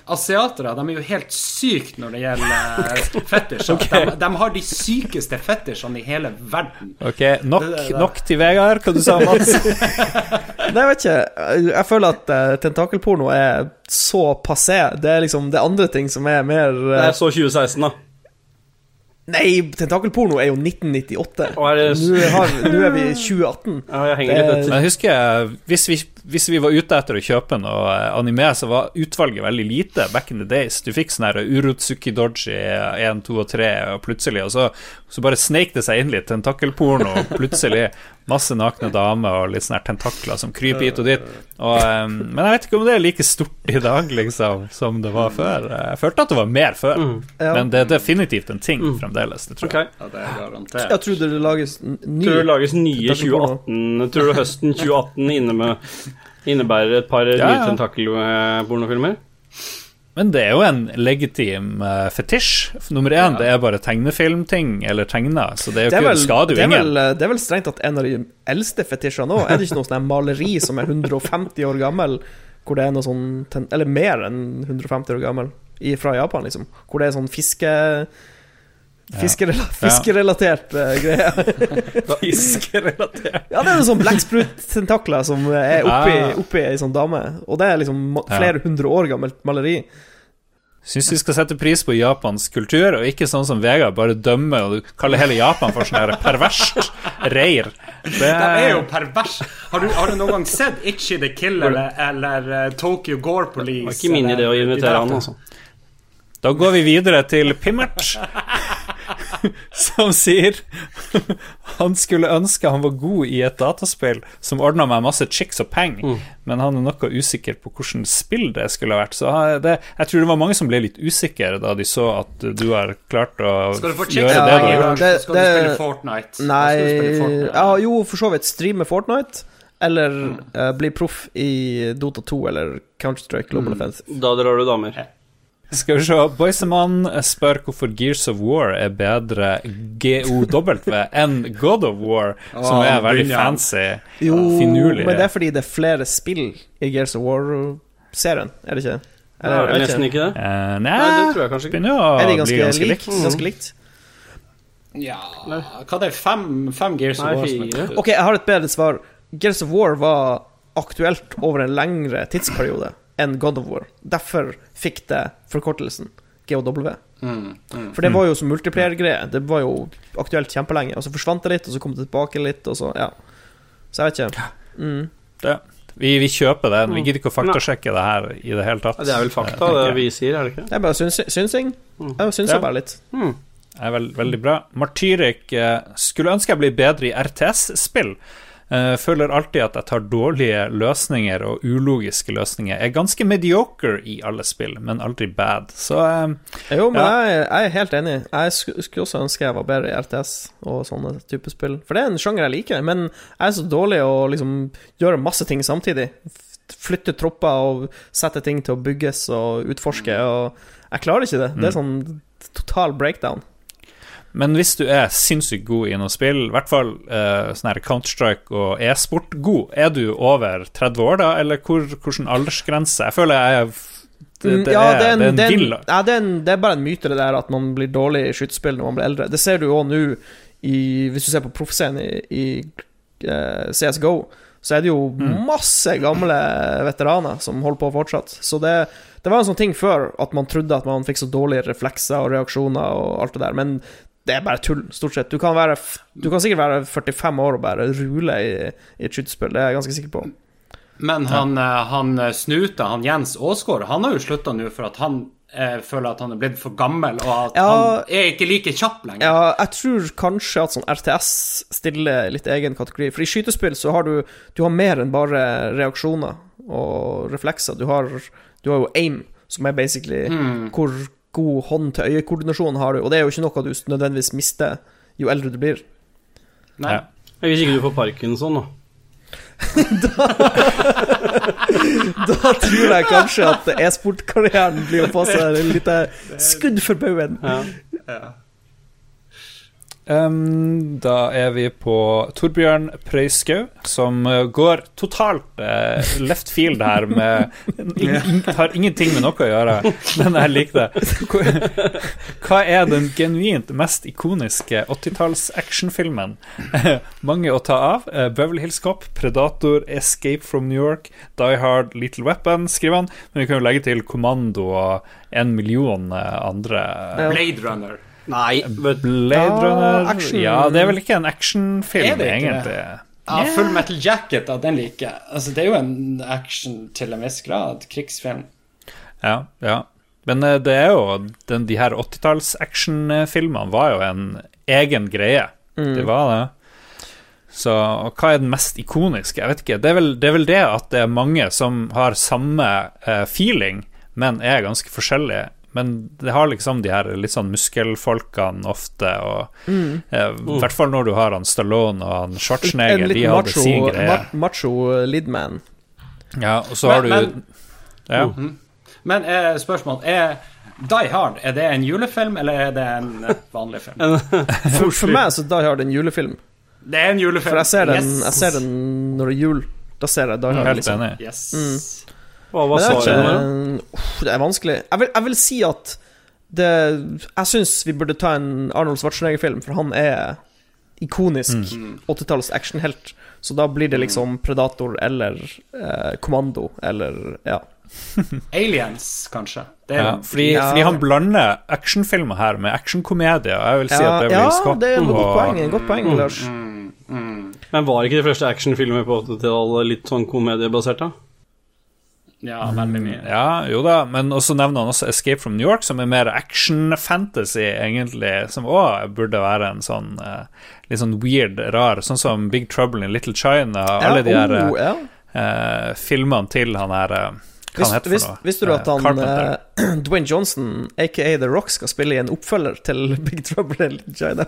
Asiatere de er jo helt syke når det gjelder fetisj. <laughs> Okay. de, de har de sykeste fetisjene i hele verden. Ok, nok, Det- det- nok til Vegard. Hva du sa Mats? <laughs> Nei, jeg vet ikke. Jeg føler at uh, tentakelporno er så passé. Det er liksom Det er andre ting som er mer det eh, er så 2016, da. Nei, tentakelporno er jo 1998. Og er Nå, har, nå er vi i 2018. <laughs> Ja, jeg henger litt Det- Men husker jeg husker hvis vi, hvis vi var ute etter å kjøpe noe eh, anime, så var utvalget veldig lite back in the days. Du fikk sånn her urutsuki Doji 1, 2 og 3, og plutselig Og så, så bare sneik det seg inn litt tentakkelporno, og plutselig masse nakne damer og litt sånne tentakler som kryper hit og dit. Og, um, men jeg vet ikke om det er like stort i dag, liksom, som det var før. Jeg følte at det var mer før, Ja. men det er definitivt en ting fremdeles, det tror jeg. Okay. Ja, det er garantert. Jeg tror det lages nye ny Tror du det lages nye 2018 Tror du høsten 2018 inne med, innebærer et par Ja, nye ja. Men det er jo en legitim uh, fetisj. Nummer én, det er bare tegnefilmting eller tegner. så det er jo det er, ikke vel, skader jo ingen. vel, det er vel strengt tatt en av de eldste fetisjene òg. Er det ikke noe sånn maleri som er 150 år gammel, hvor det er noe sånn Eller mer enn 150 år gammel, i, fra Japan, liksom. Hvor det er sånn fiske... Fiskerela fiskerelatert uh, greie. <laughs> Fiskerelatert. Ja, det er noen sånn blekksprut-tentakler som er oppi, Ah. oppi ei sånn dame. Og det er liksom flere hundre år gammelt maleri. Syns vi skal sette pris på japansk kultur, og ikke sånn som Vegard bare dømmer og kaller hele Japan for sånn perverst reir. Det De er jo pervers. Har du, har du noen gang sett Itchy the Killer eller, eller eh, Tokyo Gore Police? Det var ikke min idé å invitere han, altså. Da går vi videre til Pimmert, <laughs> som sier han skulle ønske han var god i et dataspill som ordna meg masse chicks og penger, men han er noe usikker på hvordan spill det skulle ha vært. Så det, jeg tror det var mange som ble litt usikre da de så at du har klart å Skal du få gjøre chicks det. Ja, du har ja, det- skal du spille Fortnite. Nei spille Fortnite. ja, Jo, for så vidt streame Fortnite. Eller eh, bli proff i Dota 2 eller Counter-Strike Global Offensive. Da drar du damer. Skal vi se, Boysemann spør hvorfor Gears of War er bedre GOW enn God of War, som er veldig fancy. Jo, Finurlig. men det er fordi det er flere spill i Gears of War-serien, er det ikke? Eller, Er det vet nesten ikke det? Uh, nei, Nei, det tror jeg kanskje ikke. begynner å Er de bli ganske, ganske lik? likt. Ganske likt? Ja Hva er det? Fem, fem Gears of War? er? Ok, jeg har et bedre svar. Gears of War var aktuelt over en lengre tidsperiode enn God of War. Derfor fikk det forkortelsen GOW. Mm, For det var jo som multiplayer-greie. Det var jo aktuelt kjempelenge, og så forsvant det litt, og så kom det tilbake litt, og så Ja. Så jeg vet ikke. Mm. Det. Vi, vi kjøper den. Vi gidder ikke å faktasjekke det her i det hele tatt. Ja, det er vel fakta, det vi sier, er det ikke? Det er bare syns, synsing. Jeg synser Ja. bare litt. Det er vel, veldig bra. Martyrik eh, skulle ønske jeg ble bedre i RTS-spill. Eh, føler alltid at jeg tar dårlige løsninger og ulogiske løsninger. Jeg er ganske mediocre i alle spill, men aldri bad. Så uh, Jo, men Ja. jeg, jeg er helt enig. Jeg skulle også ønske jeg var bedre i RTS og sånne type spill. For det er en sjanger jeg liker, men jeg er så dårlig å liksom gjøre masse ting samtidig. Flytte tropper og sette ting til å bygges og utforske, og jeg klarer ikke det. Det er sånn total breakdown. Men hvis du er sinnssykt god i noe spill, i hvert fall eh, sånn her Counter-Strike og e-sport god, er du over 30 år da, eller hvor, hvordan aldersgrense? Jeg føler jeg er det, Mm, det, ja, er, det er, en, det er en ja, det, er en, det er bare en myte, det der at man blir dårlig i skytespill når man blir eldre. Det ser du jo nå, hvis du ser på proffscenen i, i uh, CSGO, så er det jo masse gamle veteraner som holder på fortsatt. Så det, det var en sånn ting før, at man trodde at man fikk så dårlige reflekser og reaksjoner og alt det der, men det er bare tull, stort sett. Du kan, være, du kan sikkert være 45 år og bare rule i, i et skytespill, det er jeg ganske sikker på. Men han, eh, han eh, Snuta, han Jens Aasgaard, han har jo slutta nå for at han eh, føler at han er blitt for gammel, og at Ja. han er ikke like kjapp lenger. Ja, jeg tror kanskje at sånn RTS stiller litt egen kategori. For i skytespill så har du Du har mer enn bare reaksjoner og reflekser. Du har, du har jo aim, som er basically hvor god hånd-til-øye-koordinasjon har du. Og det er jo ikke noe du nødvendigvis mister jo eldre du blir. Nei. Ja. Hvis ikke du får parkinson, <laughs> da. Da tror jeg kanskje at e-sportkarrieren blir å få seg et lite skudd for baugen. Um, da er vi på Torbjørn Prøyskau, som uh, går totalt uh, left field her med ing, Har ingenting med noe å gjøre, men jeg liker det. Hva- er den genuint mest ikoniske 80-talls-actionfilmen? <laughs> Mange å ta av. Uh, Beverly Hills Cop, Predator, Escape from New York, Die Hard, Little Weapon, skriver han. Men vi kan jo legge til Kommando og en million andre. Blade Runner. Nei, but... Blade Runner action. Ja, det er vel ikke en actionfilm, ikke det? egentlig. Ja, Full Metal Jacket, ja, den liker jeg. Altså, det er jo en action til en viss grad. Krigsfilm. Ja, ja. Men eh, det er jo den, De her 80-talls-actionfilmene var jo en egen greie. Det var det. Så og hva er den mest ikoniske? Jeg vet ikke. Det er vel det, er vel det at det er mange som har samme eh, feeling, men er ganske forskjellige. Men det har liksom de her litt sånn muskelfolkene ofte, og eh, i hvert fall når du har han Stallone og han En Schwarzenegger, de hadde macho, sin greie. ma macho lidman. Ja, og så har du Men- ja. Men eh, spørsmål er Die Hard, er det en julefilm, eller er det en eh, vanlig film? <laughs> For, for meg så Die Hard en julefilm. Det er en julefilm. For jeg ser den, Yes. jeg ser den når det er jul. Da ser jeg Die Hard. Helt Liksom. enig. Yes. Hva var svaret? ikke, nå? det er vanskelig. Jeg vil, jeg vil si at det Jeg syns vi burde ta en Arnold Schwarzenegger-film, for han er ikonisk 80-talls actionhelt. Så da blir det liksom Predator eller eh, Kommando eller Ja. <laughs> Aliens, kanskje. Det er Ja, fordi, Ja. fordi han blander actionfilmer her med actionkomedie. og Jeg vil si Ja, at det ja, blir skapt det er et godt poeng, et godt poeng Lars. Men var ikke de første actionfilmer på 80-tallet litt sånn komediebasert, da? Ja, veldig mye. Ja, jo da, men også nevner han også Escape from New York, som er mer action-fantasy, egentlig, som òg burde være en sånn eh, litt sånn weird, rar, sånn som Big Trouble in Little China, alle de der oh, ja. eh, filmene til han her eh, Hva han heter for noe? visste du at Eh, han Carpenter. eh, <clears throat> Dwayne Johnson, aka The Rock, skal spille i en oppfølger til <laughs> Big Trouble in Little China?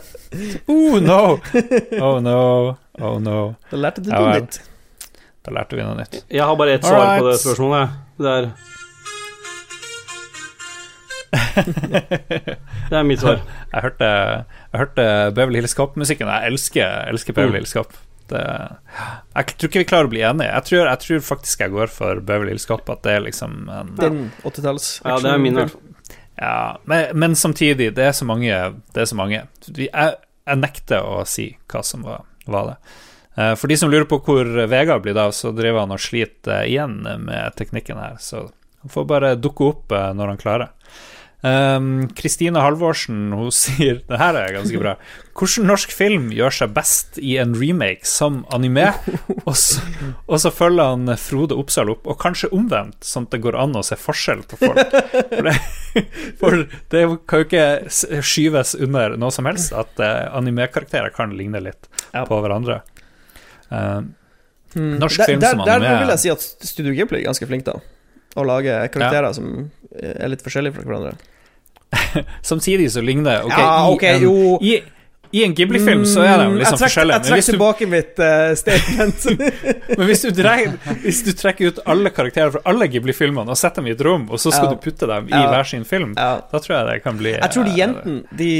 Oh no! <laughs> Oh no! Oh no. Da lærte du noe nytt. Da lærte vi noe nytt. Jeg har bare ett svar right. på det spørsmålet. Det er <laughs> Det er mitt svar. Jeg hørte, jeg hørte Beverly Hills Cop-musikken. Jeg elsker, elsker Beverly Hills Cop. Det, jeg tror ikke vi klarer å bli enige. Jeg tror, jeg tror faktisk jeg går for Beverly Hills Cop. At det er liksom en Den 80-talls Ja, det er min. i. Ja, men, men samtidig, det er så mange. Det er så mange. Jeg, jeg nekter å si hva som var, var det. Eh, For de som lurer på hvor Vegard blir av, så driver han og sliter eh, igjen med teknikken her. Så han får bare dukke opp eh, når han klarer. Um, Kristine Halvorsen hun <laughs> sier Det her er ganske bra. Hvordan norsk film gjør seg best i en remake som anime? Og så, og så følger han Frode Oppsal opp, og kanskje omvendt, sånn at det går an å se forskjell på folk. For det, <laughs> for det kan jo ikke skyves under noe som helst at anime-karakterer kan ligne litt på hverandre. Um, Hmm. Norsk der, film som der vil jeg si at Studio Ghibli er ganske flink, da. Å lage karakterer som er litt forskjellige fra hverandre. <laughs> samtidig så ligner ok, Ja, i en. I, I en Ghibli-film så er de Mm, liksom forskjellige. Jeg trekker tilbake mitt uh, statement. <laughs> men hvis, du trekker, hvis du trekker ut alle karakterer fra alle Ghibli-filmene og setter dem i et rom, og så skal Ja. du putte dem i Ja. hver sin film, ja. da tror jeg det kan bli Jeg tror de eh, jentene de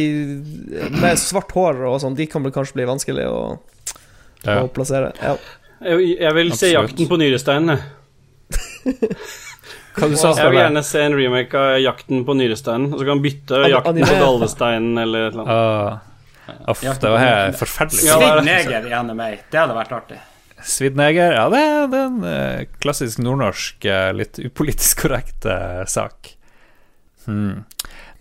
med svart hår og sånn, de kan kanskje bli vanskelig å, ja. å plassere. Ja. Jeg, jeg vil se Jakten på nyresteinen. jeg. Hva du sa Jeg vil gjerne se en remake av Jakten på nyresteinen. Og så kan vi bytte An- Jakten anime. på dalvesteinen' eller et eller annet. Uff, det var helt forferdelig. Er Svidd det. neger i anime. Det hadde vært artig. Svidd neger, ja, det, er- det er en eh, klassisk nordnorsk, eh, litt upolitisk korrekt eh, sak. Hmm.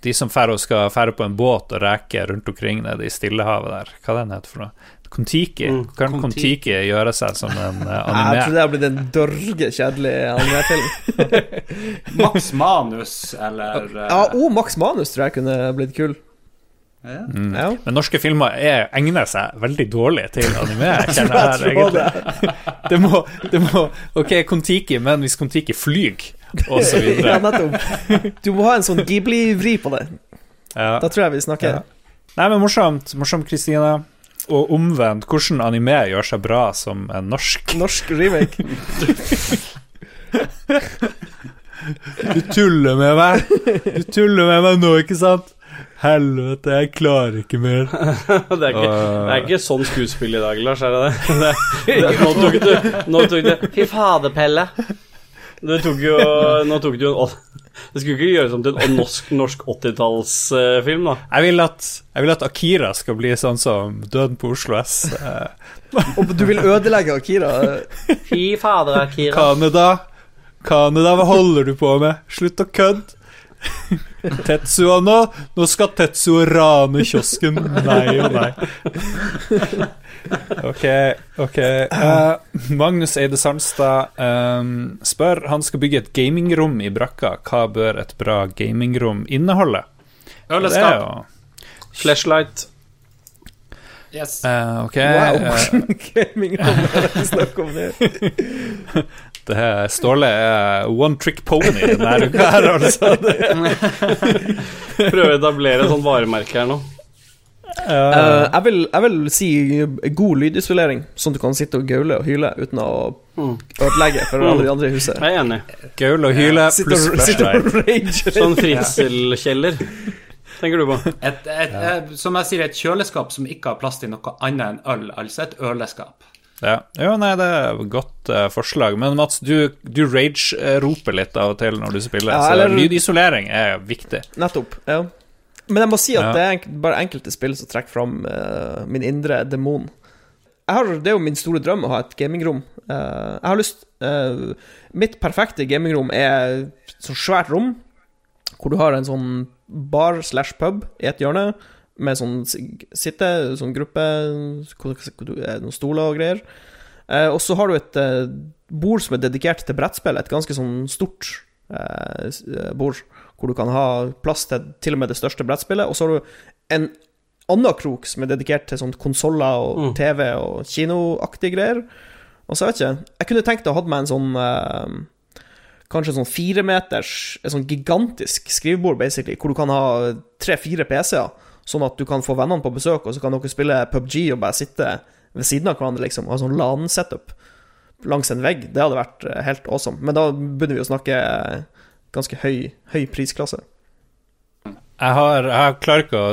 De som færre skal fære på en båt og reke rundt omkring nede i Stillehavet der, hva den heter for noe? Kon-Tiki. Mm, Kan Kon-Tiki. Gjøre seg som en <laughs> anime? Jeg tror det har blitt en dørge kjedelig animefilm. <laughs> Max Manus eller uh... Ja, oh, Max Manus tror jeg kunne blitt kul. ja. Mm. Ja. Men norske filmer er, egner seg veldig dårlig til anime. <laughs> Jeg her, egentlig. Det må, det må Ok, Kon-Tiki, men hvis Kon-Tiki flyr, og så Ja, videre nettopp. Du må ha en sånn Ghibli-vri på det. ja. Da tror jeg vi snakker. Ja. Nei, men morsomt, morsomt, Kristine. Og omvendt, hvordan anime gjør seg bra som en norsk Norsk remake. <laughs> Du tuller med meg! Du tuller med meg nå, ikke sant? Helvete, jeg klarer ikke mer. <laughs> Det er ikke, det er ikke sånn skuespill i dag, Lars, er det det? <laughs> det, det nå tok du Nå tok du Fy fader, Pelle. Du tok jo Nå tok du en Det skulle ikke gjøres om til en <laughs> norsk, norsk 80-tallsfilm, da. Jeg vil, at, jeg vil at Akira skal bli sånn som Døden på Oslo S. Eh, Og du vil ødelegge Akira. Fy fader, Akira. Kaneda, Kaneda, hva holder du på med? Slutt å kødde! Tetsuo nå? Nå skal Tetsuo rane kiosken. Nei og nei. Ok, ok. uh, Magnus Eide Sandstad um, spør Han skal bygge et gamingrom i brakka. Hva bør et bra gamingrom inneholde? Øleskap. Flashlight. Yes. Uh, Ok. Wow. Uh, <laughs> Gaming er <laughs> det her Ståle er one trick pony denne uka her, altså. <laughs> Prøver å etablere et sånt varemerke her nå. Uh, jeg, vil, jeg vil si god lydisolering, sånn at du kan sitte og gaule og hyle uten å ødelegge for alle de andre i huset. Jeg er enig. Gaule og hyle pluss flashlight. Sånn fritzelkjeller, tenker du på? Et, et, et, som jeg sier, et kjøleskap som ikke har plass til noe annet enn øl. Altså et øleskap. Ja. Jo, nei, det er et godt uh, forslag. Men Mats, du, du rage-roper litt av og til når du spiller, Ja, så lydisolering er viktig. Nettopp. ja Men jeg må si at Ja. det er enk bare enkelte spill som trekker fram uh, min indre demon. Jeg har, det er jo min store drøm å ha et gamingrom. Uh, jeg har lyst eh, Mitt perfekte gamingrom er et så svært rom hvor du har en sånn bar slash pub i et hjørne, med sånn sitte, sånn gruppe, eh, noen stoler og greier. Eh, og så har du et eh, bord som er dedikert til brettspill, et ganske sånn stort eh, eh, bord, hvor du kan ha plass til til og med det største brettspillet. Og så har du en annen krok som er dedikert til sånn konsoller og TV og kinoaktige greier. Og så vet jeg ikke Jeg kunne tenkt å ha hatt meg en sånn eh, Kanskje sånn firemeters Et sånn gigantisk skrivebord, basically, hvor du kan ha tre-fire PC-er, sånn at du kan få vennene på besøk, og så kan dere spille PubG og bare sitte ved siden av hverandre, liksom, og ha sånn LAN-setup langs en vegg. Det hadde vært eh, helt awesome. Men da begynner vi å snakke eh, ganske høy, høy prisklasse. Jeg, har, jeg klarer ikke å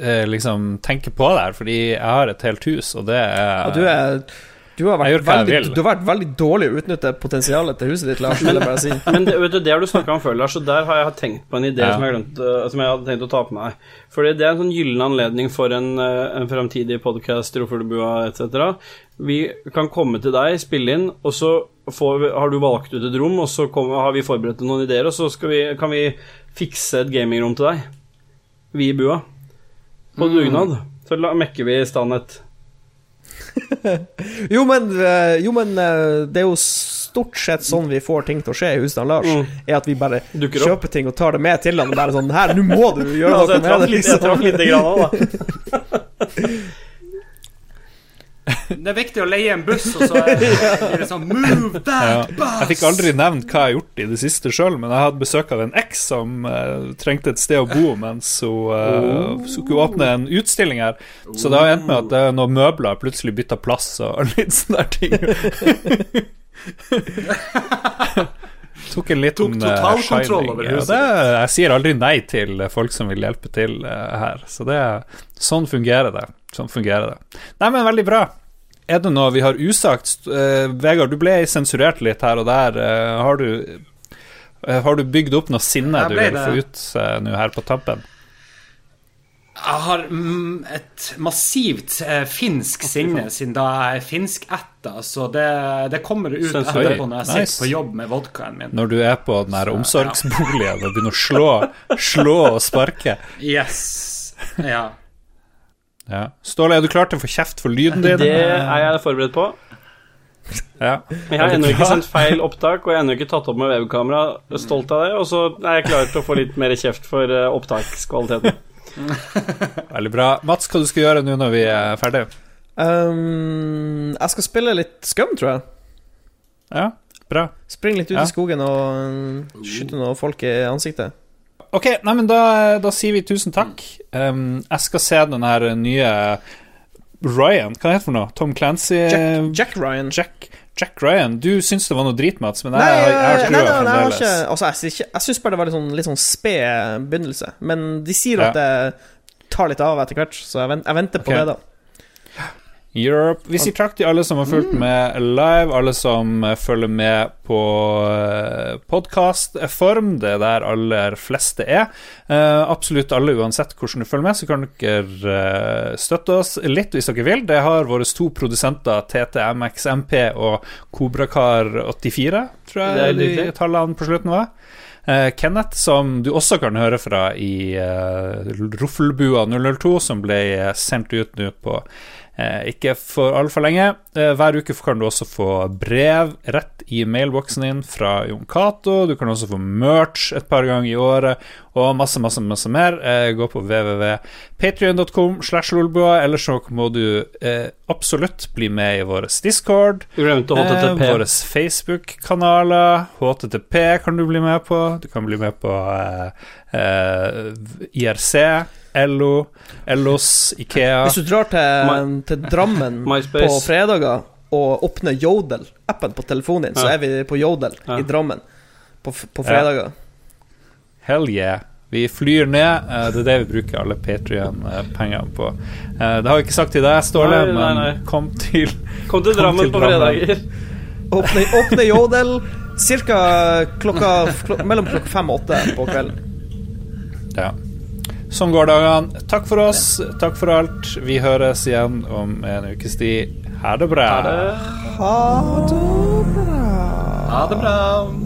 eh, liksom tenke på det her, fordi jeg har et helt hus, og det er Ja, du er du har, veldig, du har vært veldig dårlig å utnytte potensialet til huset ditt, Lars. Vil jeg bare si. Men det, vet du, det har du snakka om før, Lars, og der har jeg tenkt på en idé Ja. som, jeg glemt, eh, som jeg hadde tenkt å ta på meg. Fordi det er en sånn gyllen anledning for en, eh, en framtidig podkast, Rofuglebua etc. Vi kan komme til deg, spille inn, og så får vi, har du valgt ut et rom, og så kommer, har vi forberedt noen ideer, og så skal vi, kan vi fikse et gamingrom til deg. Vi i bua. På dugnad. Så la, mekker vi i stand et <laughs> Jo, men, eh, jo, men eh, det er jo stort sett sånn vi får ting til å skje i huset Lars. Mm. Er at vi bare kjøper ting og tar det med til han. Bare sånn Her, nå må du gjøre <laughs> Altså, noe jeg med det. Liksom. jeg traff lite grann òg, da. <laughs> Det er viktig å leie en buss, og så er det <laughs> sånn Move that bus! Jeg fikk aldri nevnt hva jeg har gjort i det siste sjøl, men jeg hadde besøk av en eks som uh, trengte et sted å bo mens hun uh, skulle åpne en utstilling her. Så det har endt med at det er noen møbler plutselig bytta plass og <laughs> litt sånne ting. <laughs> Tok en liten Tok eh, totalkontroll shining. over Ja, huset. det, jeg sier aldri nei til folk som vil hjelpe til uh, her. Så det Sånn fungerer det. Sånn fungerer det. Nei, men veldig bra. Er det noe vi har usagt? Uh, Vegard, du ble sensurert litt her og der. Uh, har du uh, har du bygd opp noe sinne du vil det. få ut nå her på tampen? Jeg har mm, et massivt finsk sinne, siden da jeg er finskætta, så det, det kommer ut etterpå når jeg Nice. sitter på jobb med vodkaen min. Når du er på den her omsorgsboligen og begynner å slå, slå og sparke? Yes. Ja. Ja. Ståle, er du klar til å få kjeft for lyden din? Det er jeg forberedt på. Ja. Jeg har ennå ikke sendt feil opptak, og jeg har ennå ikke tatt opp med webkamera. Stolt av det. Og så er jeg klar til å få litt mer kjeft for eh, opptakskvaliteten. <laughs> Veldig bra. Mats, hva du skal gjøre nå når vi er ferdige? Um, jeg skal spille litt Scum, tror jeg. Ja, bra. Springe litt ut Ja. i skogen og skyte noen folk i ansiktet. Ok, nei, men da, da sier vi tusen takk. Um, jeg skal se den her nye Ryan, hva heter det for noe? Tom Clancy Jack, Jack Ryan. Jack, Jack Ryan. Du syns det var noe drit, Mats, men jeg, Nei, jeg, jeg nei, nei, nei, jeg har Altså, jeg, syns jeg syns bare det var litt sånn, litt sånn sped begynnelse. Men de sier Ja. at det tar litt av etter hvert, så jeg, vent, jeg venter på Ok. det, da. Europe. Vi sier takk til alle som har fulgt med live, alle som eh, følger med på uh, podkastform. Det er der aller fleste er. Eh, absolutt alle, uansett hvordan du følger med, så kan dere eh, støtte oss litt hvis dere vil. Det har våre to produsenter, TTMXMP og Kobrakar84, tror Det er jeg de tallene på slutten var. Uh, Kenneth, som du også kan høre fra i uh, Roffelbua 002, som ble eh, sendt ut nå på eh, ikke for altfor lenge. Eh, hver uke kan du også få brev rett i mailboksen din fra Jon Cato. Du kan også få merch et par ganger i året, og masse, masse, masse mer. Eh, gå på www.patrion.com slash lolbua, eller så må du eh, absolutt bli med i vår Discord. Eh, våre Facebook-kanaler. HTTP kan du bli med på. Du kan bli med på eh, eh, IRC, LO, Ellos, Ikea. Hvis du drar til, til Drammen <laughs> MySpace. på fredager og åpner Yodel-appen på telefonen din, så er vi på Yodel Ja. i Drammen på, på fredager. Hell yeah. Vi flyr ned. eh, det er det vi bruker alle Patrion-pengene på. Eh, det har vi ikke sagt til deg, Ståle, Nei, nei, nei. men kom til Kom til Kom Drammen til på Drammen. fredager. Åpne, åpne <laughs> Jodel ca. Klokka, klok mellom klokka fem og åtte på kvelden. Ja. Sånn går dagene. Takk for oss. Takk for alt. Vi høres igjen om en ukes tid. Ha det bra. Ha det bra. Ha det bra.